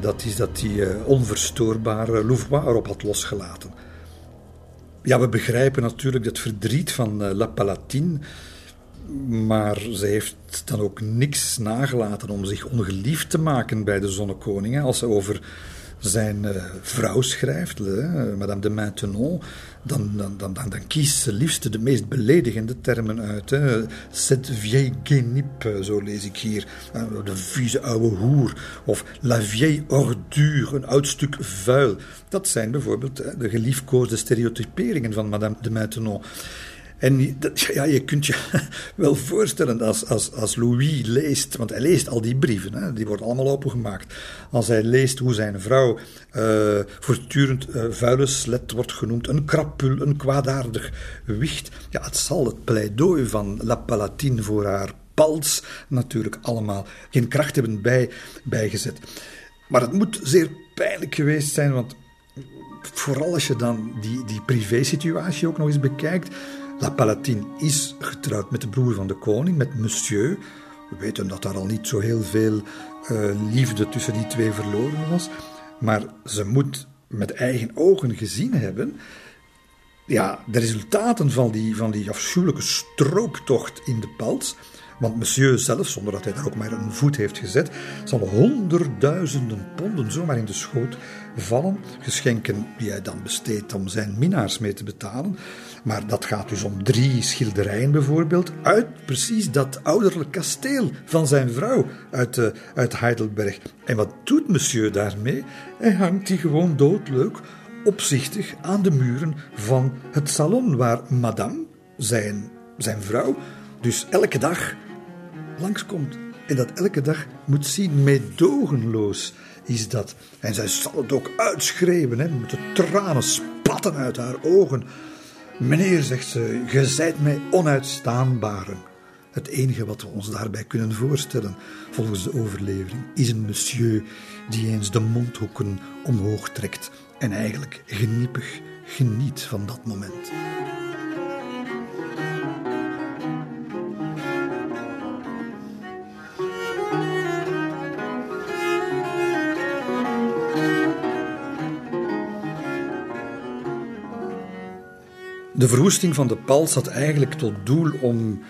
dat is dat hij onverstoorbare Louvois erop had losgelaten. Ja, we begrijpen natuurlijk dat verdriet van La Palatine. Maar ze heeft dan ook niks nagelaten om zich ongeliefd te maken bij de zonnekoning. Als ze over zijn uh, vrouw schrijft, uh, Madame de Maintenon, dan, dan, dan, dan, kiest ze liefst de meest beledigende termen uit. Hè. Cette vieille guenipe, zo lees ik hier. De vieze oude hoer. Of la vieille ordure, een oud stuk vuil. Dat zijn bijvoorbeeld de geliefkoosde stereotyperingen van Madame de Maintenon. En ja, je kunt je wel voorstellen als, als, als Louis leest, want hij leest al die brieven, hè, die worden allemaal opengemaakt. Als hij leest hoe zijn vrouw uh, voortdurend uh, vuileslet wordt genoemd, een krapul, een kwaadaardig wicht. Ja, het zal het pleidooi van La Palatine voor haar pals natuurlijk allemaal geen kracht hebben bij, bijgezet. Maar het moet zeer pijnlijk geweest zijn, want vooral als je dan die, die privé-situatie ook nog eens bekijkt La Palatine is getrouwd met de broer van de koning, met Monsieur. We weten dat daar al niet zo heel veel uh, liefde tussen die twee verloren was. Maar ze moet met eigen ogen gezien hebben. Ja, de resultaten van die, van die afschuwelijke strooptocht in de pals. Want monsieur zelf, zonder dat hij daar ook maar een voet heeft gezet, zal honderdduizenden ponden zomaar in de schoot vallen. Geschenken die hij dan besteedt om zijn minnaars mee te betalen. Maar dat gaat dus om drie schilderijen bijvoorbeeld, uit precies dat ouderlijk kasteel van zijn vrouw uit, uh, uit Heidelberg. En wat doet monsieur daarmee? Hij hangt die gewoon doodleuk, opzichtig aan de muren van het salon waar madame, zijn, zijn vrouw, dus elke dag langskomt. En dat elke dag moet zien, meedogenloos is dat. En zij zal het ook uitschreeuwen, hè, met de tranen spatten uit haar ogen. Meneer, zegt ze, ge zijt mij onuitstaanbare. Het enige wat we ons daarbij kunnen voorstellen, volgens de overlevering, is een monsieur die eens de mondhoeken omhoog trekt en eigenlijk geniepig geniet van dat moment. De verwoesting van de Pals had eigenlijk tot doel om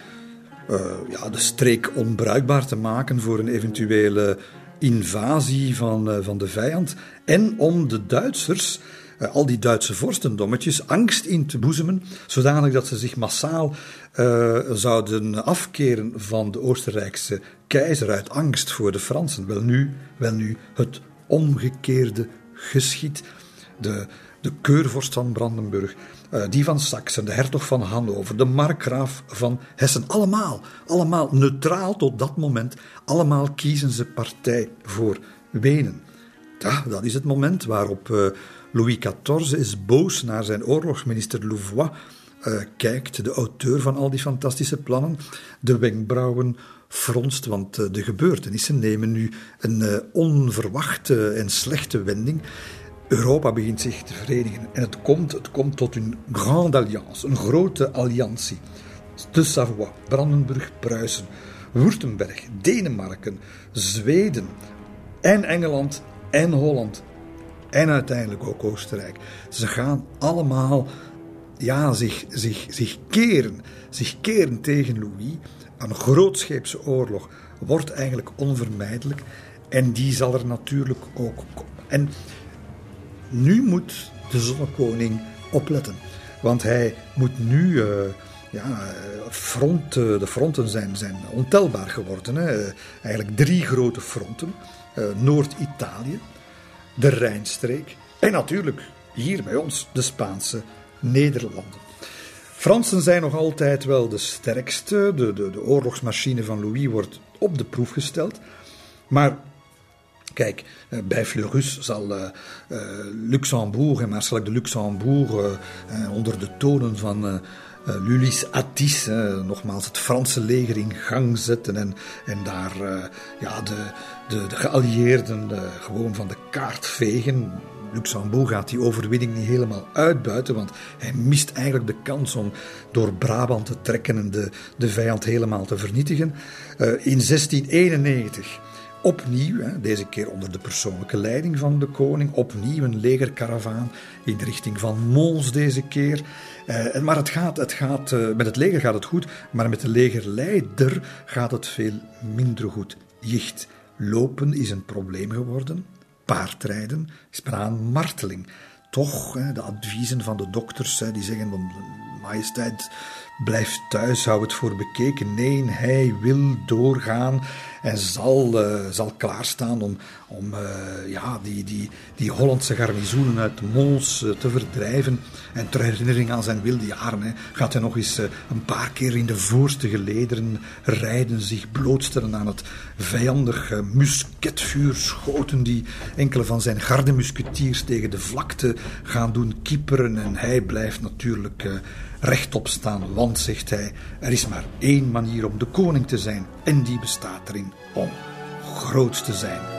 uh, ja, de streek onbruikbaar te maken voor een eventuele invasie van, uh, van de vijand en om de Duitsers, uh, al die Duitse vorstendommetjes, angst in te boezemen, zodanig dat ze zich massaal zouden afkeren van de Oostenrijkse keizer uit angst voor de Fransen. Wel nu, wel nu het omgekeerde geschied. De, de keurvorst van Brandenburg eh, die van Saxen, de hertog van Hannover, de markgraaf van Hessen. Allemaal, allemaal neutraal tot dat moment. Allemaal kiezen ze partij voor Wenen. Dat is het moment waarop uh, Louis XIV is boos naar zijn oorlogsminister Louvois uh, kijkt, de auteur van al die fantastische plannen, de wenkbrauwen fronst, want de gebeurtenissen nemen nu een onverwachte en slechte wending. Europa begint zich te verenigen. En het komt, het komt tot een grande alliance, een grote alliantie. De Savoie, Brandenburg, Pruisen, Württemberg, Denemarken, Zweden en Engeland en Holland. En uiteindelijk ook Oostenrijk. Ze gaan allemaal ja, zich, zich, zich keren. Zich keren tegen Louis. Een grootscheepse oorlog wordt eigenlijk onvermijdelijk. En die zal er natuurlijk ook komen. En nu moet de zonnekoning opletten. Want hij moet nu. Uh, ja, front, de fronten zijn, zijn ontelbaar geworden. Hè. Eigenlijk drie grote fronten: Noord-Italië, de Rijnstreek en natuurlijk hier bij ons de Spaanse Nederlanden. Fransen zijn nog altijd wel de sterkste. De, de, de oorlogsmachine van Louis wordt op de proef gesteld. Maar Kijk, eh, bij Fleurus zal uh, uh, Luxembourg en Marcel de Luxembourg onder de tonen van Lulis Attis, nogmaals het Franse leger in gang zetten en, en daar ja, de, de, de geallieerden gewoon van de kaart vegen. Luxembourg gaat die overwinning niet helemaal uitbuiten, want hij mist eigenlijk de kans om door Brabant te trekken en de, de vijand helemaal te vernietigen. in 1691 opnieuw, hè, deze keer onder de persoonlijke leiding van de koning, opnieuw een legerkaravaan in de richting van Mons deze keer. Uh, maar het gaat, het gaat, uh, met het leger gaat het goed, maar met de legerleider gaat het veel minder goed. Jicht, lopen is een probleem geworden. Paardrijden is een marteling. Toch, de adviezen van de dokters, die zeggen van majesteit, blijf thuis, hou het voor bekeken. Nee, hij wil doorgaan en zal, uh, zal klaarstaan om, om uh, ja, die, die, die Hollandse garnizoenen uit Mons uh, te verdrijven. En ter herinnering aan zijn wilde jaren hè, gaat hij nog eens een paar keer in de voorste gelederen rijden, zich blootstellen aan het vijandig musketvuur, schoten die enkele van zijn gardemusketiers tegen de vlakte gaan doen kieperen. En hij blijft natuurlijk rechtop staan, want, zegt hij, er is maar één manier om de koning te zijn, en die bestaat erin om groot te zijn.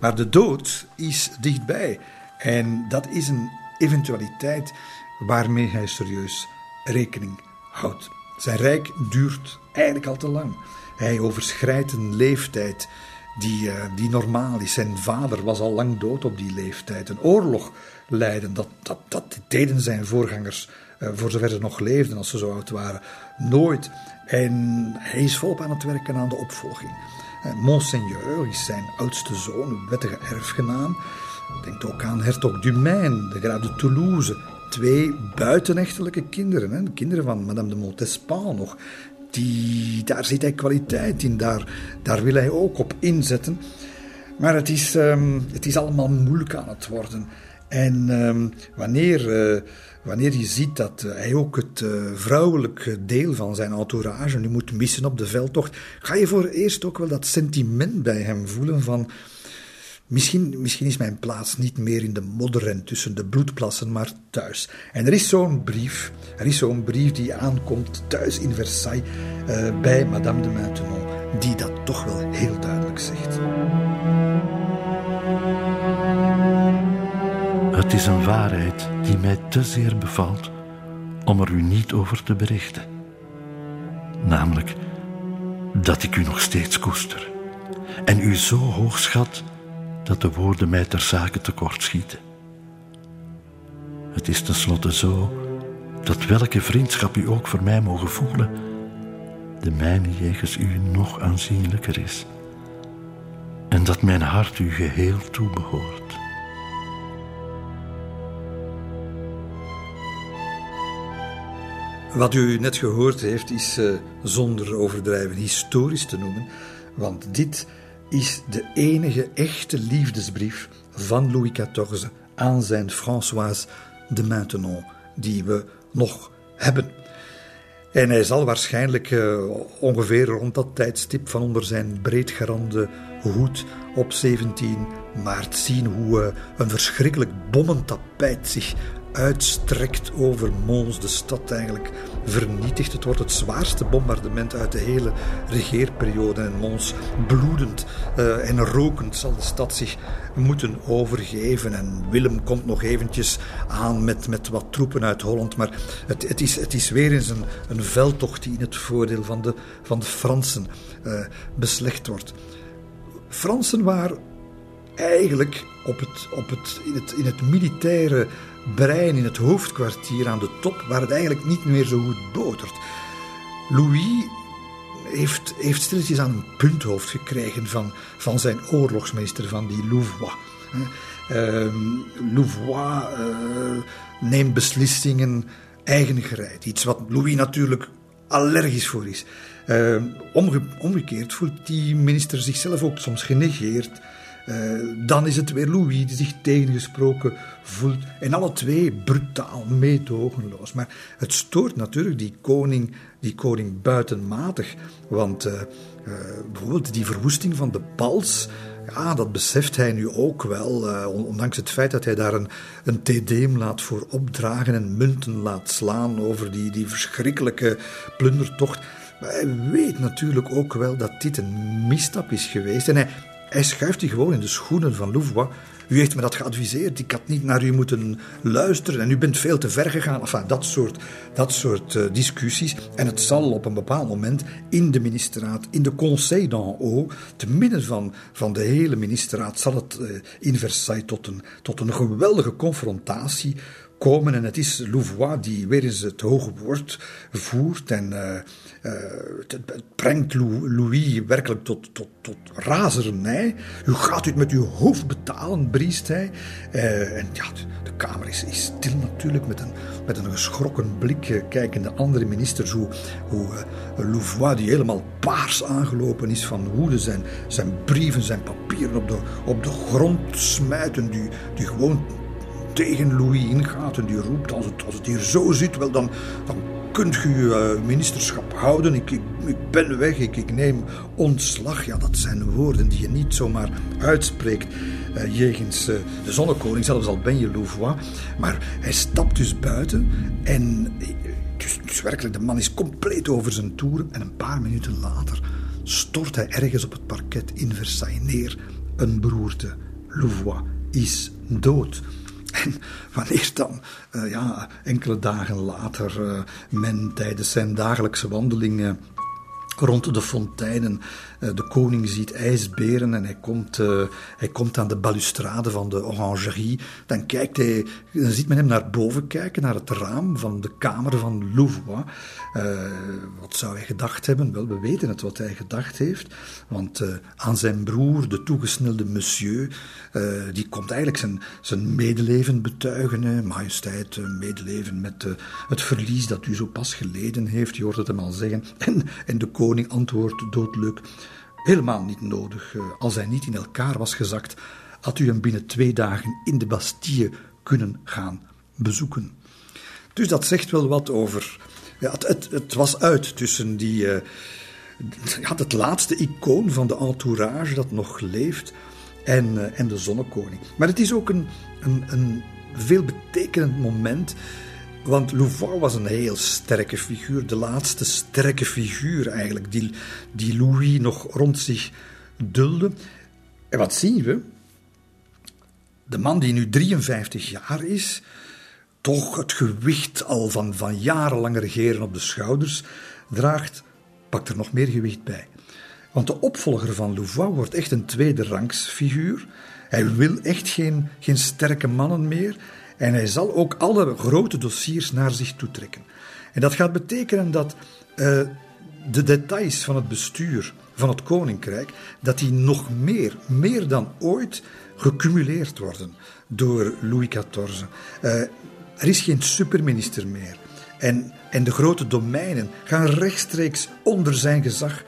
Maar de dood is dichtbij. En dat is een eventualiteit waarmee hij serieus rekening houdt. Zijn rijk duurt eigenlijk al te lang. Hij overschrijdt een leeftijd die, uh, die normaal is. Zijn vader was al lang dood op die leeftijd. Een oorlog leiden, dat, dat, dat deden zijn voorgangers, uh, voor zover ze nog leefden als ze zo oud waren, nooit. En hij is volop aan het werken aan de opvolging. Uh, Monseigneur is zijn oudste zoon, wettige erfgenaam. Denkt ook aan hertog Dumaine, de graaf de Toulouse. Twee buitenechtelijke kinderen, hè, de kinderen van Madame de Montespan nog die, daar zit hij kwaliteit in, daar, daar wil hij ook op inzetten. Maar het is, um, het is allemaal moeilijk aan het worden. En um, wanneer, uh, wanneer je ziet dat uh, hij ook het uh, vrouwelijke deel van zijn entourage nu moet missen op de veldtocht, ga je voor eerst ook wel dat sentiment bij hem voelen van Misschien, misschien is mijn plaats niet meer in de modder tussen de bloedplassen, maar thuis. En er is zo'n brief, er is zo'n brief die aankomt thuis in Versailles bij Madame de Maintenon, die dat toch wel heel duidelijk zegt. Het is een waarheid die mij te zeer bevalt om er u niet over te berichten. Namelijk dat ik u nog steeds koester en u zo hoog schat dat de woorden mij ter zake tekortschieten. Het is tenslotte zo dat welke vriendschap u ook voor mij mogen voelen, de mijne jegens u nog aanzienlijker is en dat mijn hart u geheel toebehoort. Wat u net gehoord heeft is uh, zonder overdrijven historisch te noemen, want dit is de enige echte liefdesbrief van Louis XIV aan zijn Françoise de Maintenon die we nog hebben. En hij zal waarschijnlijk uh, ongeveer rond dat tijdstip van onder zijn breedgerande hoed op 17 maart zien hoe uh, een verschrikkelijk bommentapijt zich uitstrekt over Mons, de stad eigenlijk vernietigd. Het wordt het zwaarste bombardement uit de hele regeerperiode. En Mons, bloedend uh, en rokend, zal de stad zich moeten overgeven. En Willem komt nog eventjes aan met, met wat troepen uit Holland. Maar het, het, is, het is weer eens een, een veldtocht die in het voordeel van de, van de Fransen uh, beslecht wordt. Fransen waren eigenlijk op het, op het, in, het, in het militaire brein in het hoofdkwartier aan de top, waar het eigenlijk niet meer zo goed botert. Louis heeft, heeft stilletjes aan een punthoofd gekregen van, van zijn oorlogsmeester, van die Louvois. Uh, Louvois uh, neemt beslissingen eigengereid. Iets wat Louis natuurlijk allergisch voor is. Omge omgekeerd voelt die minister zichzelf ook soms genegeerd dan is het weer Louis die zich tegengesproken voelt. En alle twee brutaal, meedogenloos. Maar het stoort natuurlijk die koning, die koning buitenmatig. Want uh, uh, bijvoorbeeld die verwoesting van de Pals. Ja, dat beseft hij nu ook wel. ondanks het feit dat hij daar een, een laat voor opdragen en munten laat slaan over die, die verschrikkelijke plundertocht. Maar hij weet natuurlijk ook wel dat dit een misstap is geweest. En hij, hij schuift die gewoon in de schoenen van Louvois U heeft me dat geadviseerd. Ik had niet naar u moeten luisteren en u bent veel te ver gegaan. Enfin, dat soort, dat soort uh, discussies. En het zal op een bepaald moment in de ministerraad, in de Conseil d'en haut, te midden van, van de hele ministerraad, zal het uh, in Versailles tot een, tot een geweldige confrontatie komen. En het is Louvois die weer eens het hoge woord voert. En uh, het, het, brengt Louis werkelijk tot, tot, tot razernij. U gaat het met uw hoofd betalen, briest hij. Uh, en ja, de Kamer is, stil natuurlijk, met een, met een geschrokken blik kijken de andere ministers hoe, hoe Louvois, die helemaal paars aangelopen is van woede, zijn, zijn brieven, zijn papieren op de, op de grond smijten, die, die gewoon tegen Louis ingaat en die roept: als het, als het hier zo zit, wel dan, dan kunt uw uh, ministerschap houden. Ik, ik, ben weg, ik, ik, neem ontslag. Ja, dat zijn woorden die je niet zomaar uitspreekt uh, jegens uh, de zonnekoning, zelfs al ben je Louvois. Maar hij stapt dus buiten en dus, dus werkelijk, de man is compleet over zijn toer. En een paar minuten later stort hij ergens op het parket in Versailles neer. Een beroerte. Louvois is dood. En wanneer dan, uh, ja, enkele dagen later, uh, men tijdens zijn dagelijkse wandelingen rond de fonteinen eh, de koning ziet ijsberen en hij komt, uh, hij komt aan de balustrade van de orangerie. Dan, kijkt hij, dan ziet men hem naar boven kijken, naar het raam van de kamer van Louvois. Uh, wat zou hij gedacht hebben? Wel, we weten het wat hij gedacht heeft. Want aan zijn broer, de toegesnelde monsieur, die komt eigenlijk zijn, zijn medeleven betuigen. Majesteit, medeleven met het verlies dat u zo pas geleden heeft. Je hoort het hem al zeggen. En, en de koning antwoordt doodleuk. Helemaal niet nodig. Eh, als hij niet in elkaar was gezakt, had u hem binnen twee dagen in de Bastille kunnen gaan bezoeken. Dus dat zegt wel wat over. Ja, het, het, was uit tussen die. Had het laatste icoon van de entourage dat nog leeft en, uh, en de zonnekoning. Maar het is ook een, een, een veelbetekenend moment want Louvois was een heel sterke figuur, de laatste sterke figuur eigenlijk, die, die Louis nog rond zich dulde. En wat zien we? De man die nu 53 jaar is, toch het gewicht al van, van jarenlang regeren op de schouders draagt, pakt er nog meer gewicht bij. Want de opvolger van Louvois wordt echt een tweede rangs figuur. Hij wil echt geen, geen sterke mannen meer. En hij zal ook alle grote dossiers naar zich toetrekken. En dat gaat betekenen dat uh, de details van het bestuur van het koninkrijk, dat die nog meer, meer dan ooit, gecumuleerd worden door Louis XIV. Uh, er is geen superminister meer. En, en de grote domeinen gaan rechtstreeks onder zijn gezag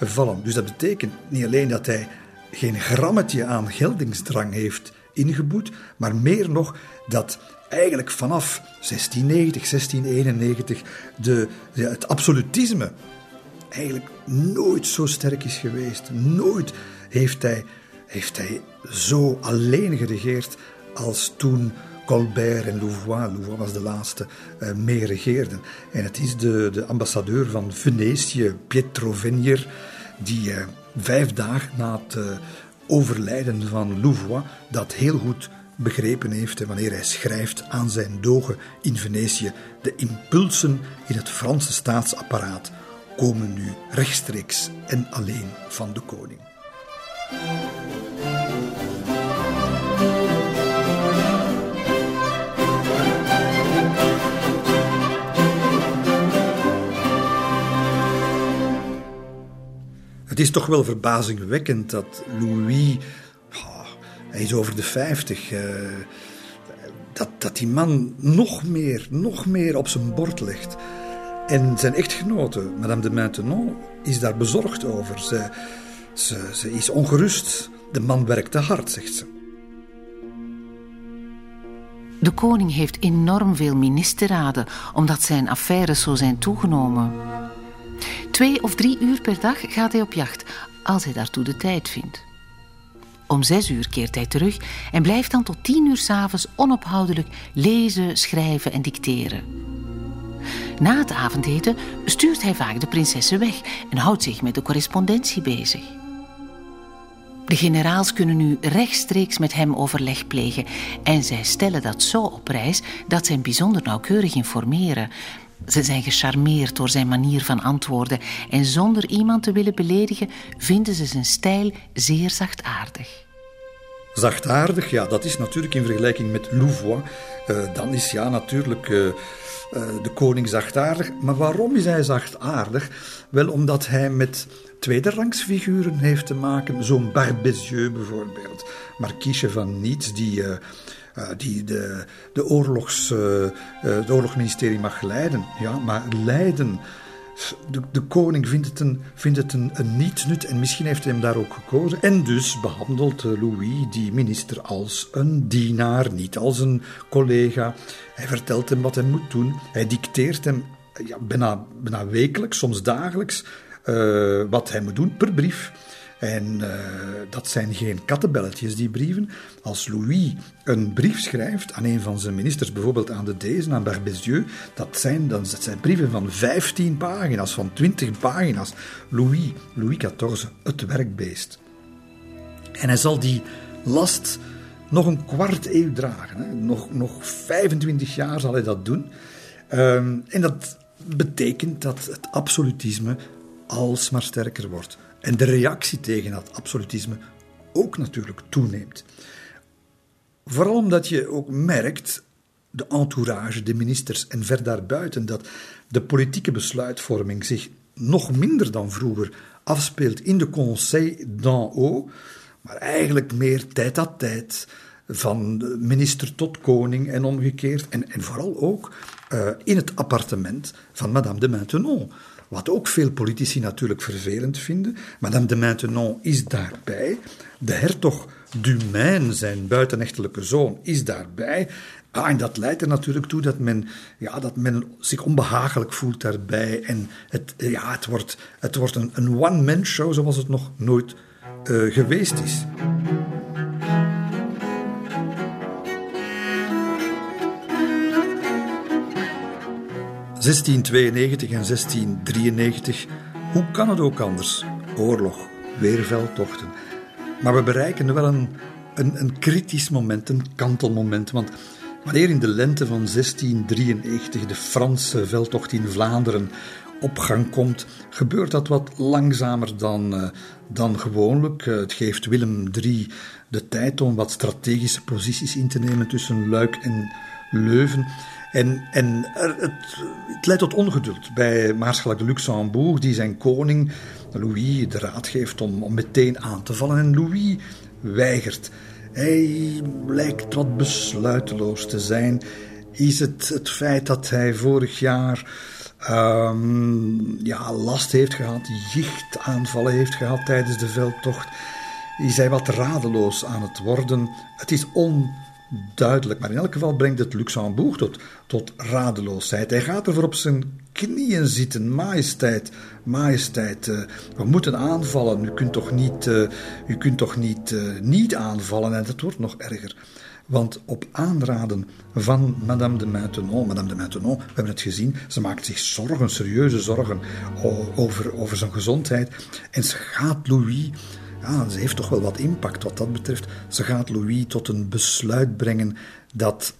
vallen. Dus dat betekent niet alleen dat hij geen grammetje aan geldingsdrang heeft ingeboet, maar meer nog dat eigenlijk vanaf 1690, 1691 de, het absolutisme eigenlijk nooit zo sterk is geweest. Nooit heeft hij, heeft hij zo alleen geregeerd als toen Colbert en Louvois, Louvois was de laatste, uh, mee regeerden. En het is de, de ambassadeur van Venetië, Pietro Venier, die uh, vijf dagen na het uh, overlijden van Louvois dat heel goed begrepen heeft wanneer hij schrijft aan zijn dogen in Venetië. De impulsen in het Franse staatsapparaat komen nu rechtstreeks en alleen van de koning. Het is toch wel verbazingwekkend dat Louis hij is over de 50. Uh, eh, dat, dat die man nog meer, nog meer op zijn bord legt. En zijn echtgenote, Madame de Maintenon, is daar bezorgd over. Ze, ze, ze is ongerust. De man werkt te hard, zegt ze. De koning heeft enorm veel ministerraden, omdat zijn affaires zo zijn toegenomen. Twee of drie uur per dag gaat hij op jacht, als hij daartoe de tijd vindt. Om zes uur keert hij terug en blijft dan tot tien uur s'avonds onophoudelijk lezen, schrijven en dicteren. Na het avondeten stuurt hij vaak de prinsessen weg en houdt zich met de correspondentie bezig. De generaals kunnen nu rechtstreeks met hem overleg plegen en zij stellen dat zo op prijs dat ze hem bijzonder nauwkeurig informeren. Ze zijn gecharmeerd door zijn manier van antwoorden en zonder iemand te willen beledigen vinden ze zijn stijl zeer zachtaardig. Zachtaardig, ja, dat is natuurlijk in vergelijking met Louvois. Uh, dan is ja natuurlijk uh, uh, de koning zachtaardig. Maar waarom is hij zachtaardig? Wel omdat hij met tweederangsfiguren heeft te maken. Zo'n Barbezieux bijvoorbeeld. Marquise van Niets, die, die de, de, oorlogs, het oorlogsministerie mag leiden. Ja, maar leiden de, de, koning vindt het, een, vindt het een, nietsnut en misschien heeft hij hem daar ook gekozen. En dus behandelt eh, Louis die minister als een dienaar, niet als een collega. Hij vertelt hem wat hij moet doen. Hij dicteert hem ja, bijna, bijna wekelijks, soms dagelijks, wat hij moet doen per brief. En uh, dat zijn geen kattenbelletjes, die brieven. Als Louis een brief schrijft aan een van zijn ministers, bijvoorbeeld aan de deze, aan Barbezieux, dat zijn, dat zijn brieven van 15 pagina's, van 20 pagina's. Louis, Louis XIV, het werkbeest. En hij zal die last nog een kwart eeuw dragen. Hè. Nog, nog 25 jaar zal hij dat doen. Um, en dat betekent dat het absolutisme alsmaar sterker wordt. En de reactie tegen dat absolutisme ook natuurlijk toeneemt. Vooral omdat je ook merkt, de entourage, de ministers en ver daarbuiten, dat de politieke besluitvorming zich nog minder dan vroeger afspeelt in de Conseil d'en haut, maar eigenlijk meer tijd à tijd, van minister tot koning en omgekeerd. En, en vooral ook uh, in het appartement van Madame de Maintenon. Wat ook veel politici natuurlijk vervelend vinden. Madame de Maintenon is daarbij. De hertog Dumaine, zijn buitenechtelijke zoon, is daarbij. Ah, en dat leidt er natuurlijk toe dat men, ja, dat men zich onbehagelijk voelt daarbij. En het, ja, het wordt, het wordt een, een one-man show zoals het nog nooit uh, geweest is. 1692 en 1693. Hoe kan het ook anders? Oorlog, weer veldtochten. Maar we bereiken wel een, een, een kritisch moment, een kantelmoment. Want wanneer in de lente van 1693 de Franse veldtocht in Vlaanderen op gang komt, gebeurt dat wat langzamer dan, uh, dan gewoonlijk. Uh, het geeft Willem III de tijd om wat strategische posities in te nemen tussen Luik en Leuven. En, en het, het, leidt tot ongeduld bij Maarschalk de Luxembourg, die zijn koning Louis de raad geeft om, om meteen aan te vallen. En Louis weigert. Hij lijkt wat besluiteloos te zijn. Is het het feit dat hij vorig jaar um, ja, last heeft gehad, jichtaanvallen heeft gehad tijdens de veldtocht? Is hij wat radeloos aan het worden? Het is on duidelijk. Maar in elk geval brengt het Luxembourg tot, tot radeloosheid. Hij gaat ervoor op zijn knieën zitten. Majesteit, majesteit, uh, we moeten aanvallen. U kunt toch niet, uh, u kunt toch niet, uh, niet aanvallen? En dat wordt nog erger. Want op aanraden van Madame de Maintenon, Madame de Maintenon, we hebben het gezien, ze maakt zich zorgen, serieuze zorgen over, over zijn gezondheid. En ze gaat Louis ja, ze heeft toch wel wat impact wat dat betreft. Ze gaat Louis tot een besluit brengen dat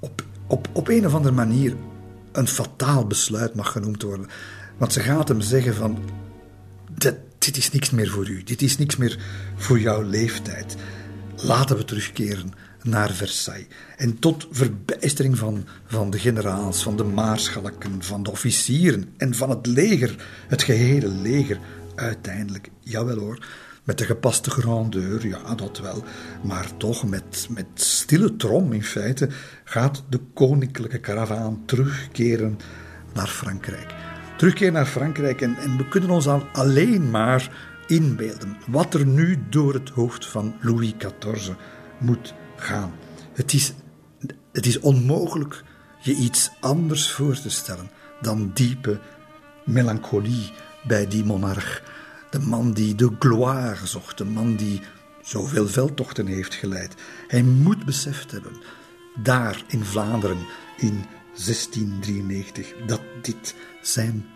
op, op, op een of andere manier een fataal besluit mag genoemd worden. Want ze gaat hem zeggen van, dit, dit is niks meer voor u, dit is niks meer voor jouw leeftijd. Laten we terugkeren naar Versailles. En tot verbijstering van, van de generaals, van de maarschalken, van de officieren en van het leger, het gehele leger, uiteindelijk, jawel hoor, met de gepaste grandeur, ja, dat wel. Maar toch met, met stille trom in feite gaat de koninklijke karavaan terugkeren naar Frankrijk. Terugkeren naar Frankrijk en, en we kunnen ons al alleen maar inbeelden wat er nu door het hoofd van Louis XIV moet gaan. Het is, het is onmogelijk je iets anders voor te stellen dan diepe melancholie bij die monarch de man die de gloire zocht, de man die zoveel veldtochten heeft geleid. Hij moet beseft hebben, daar in Vlaanderen in 1693, dat dit zijn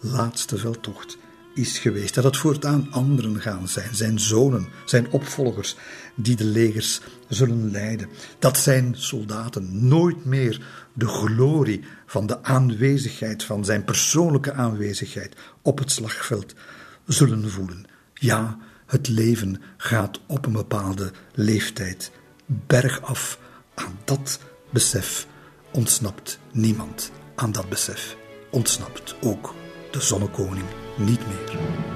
laatste veldtocht is geweest. Dat het voortaan anderen gaan zijn, zijn zonen, zijn opvolgers, die de legers zullen leiden. Dat zijn soldaten nooit meer de glorie van de aanwezigheid, van zijn persoonlijke aanwezigheid op het slagveld zullen voelen. Ja, het leven gaat op een bepaalde leeftijd bergaf. Aan dat besef ontsnapt niemand. Aan dat besef ontsnapt ook de zonnekoning niet meer.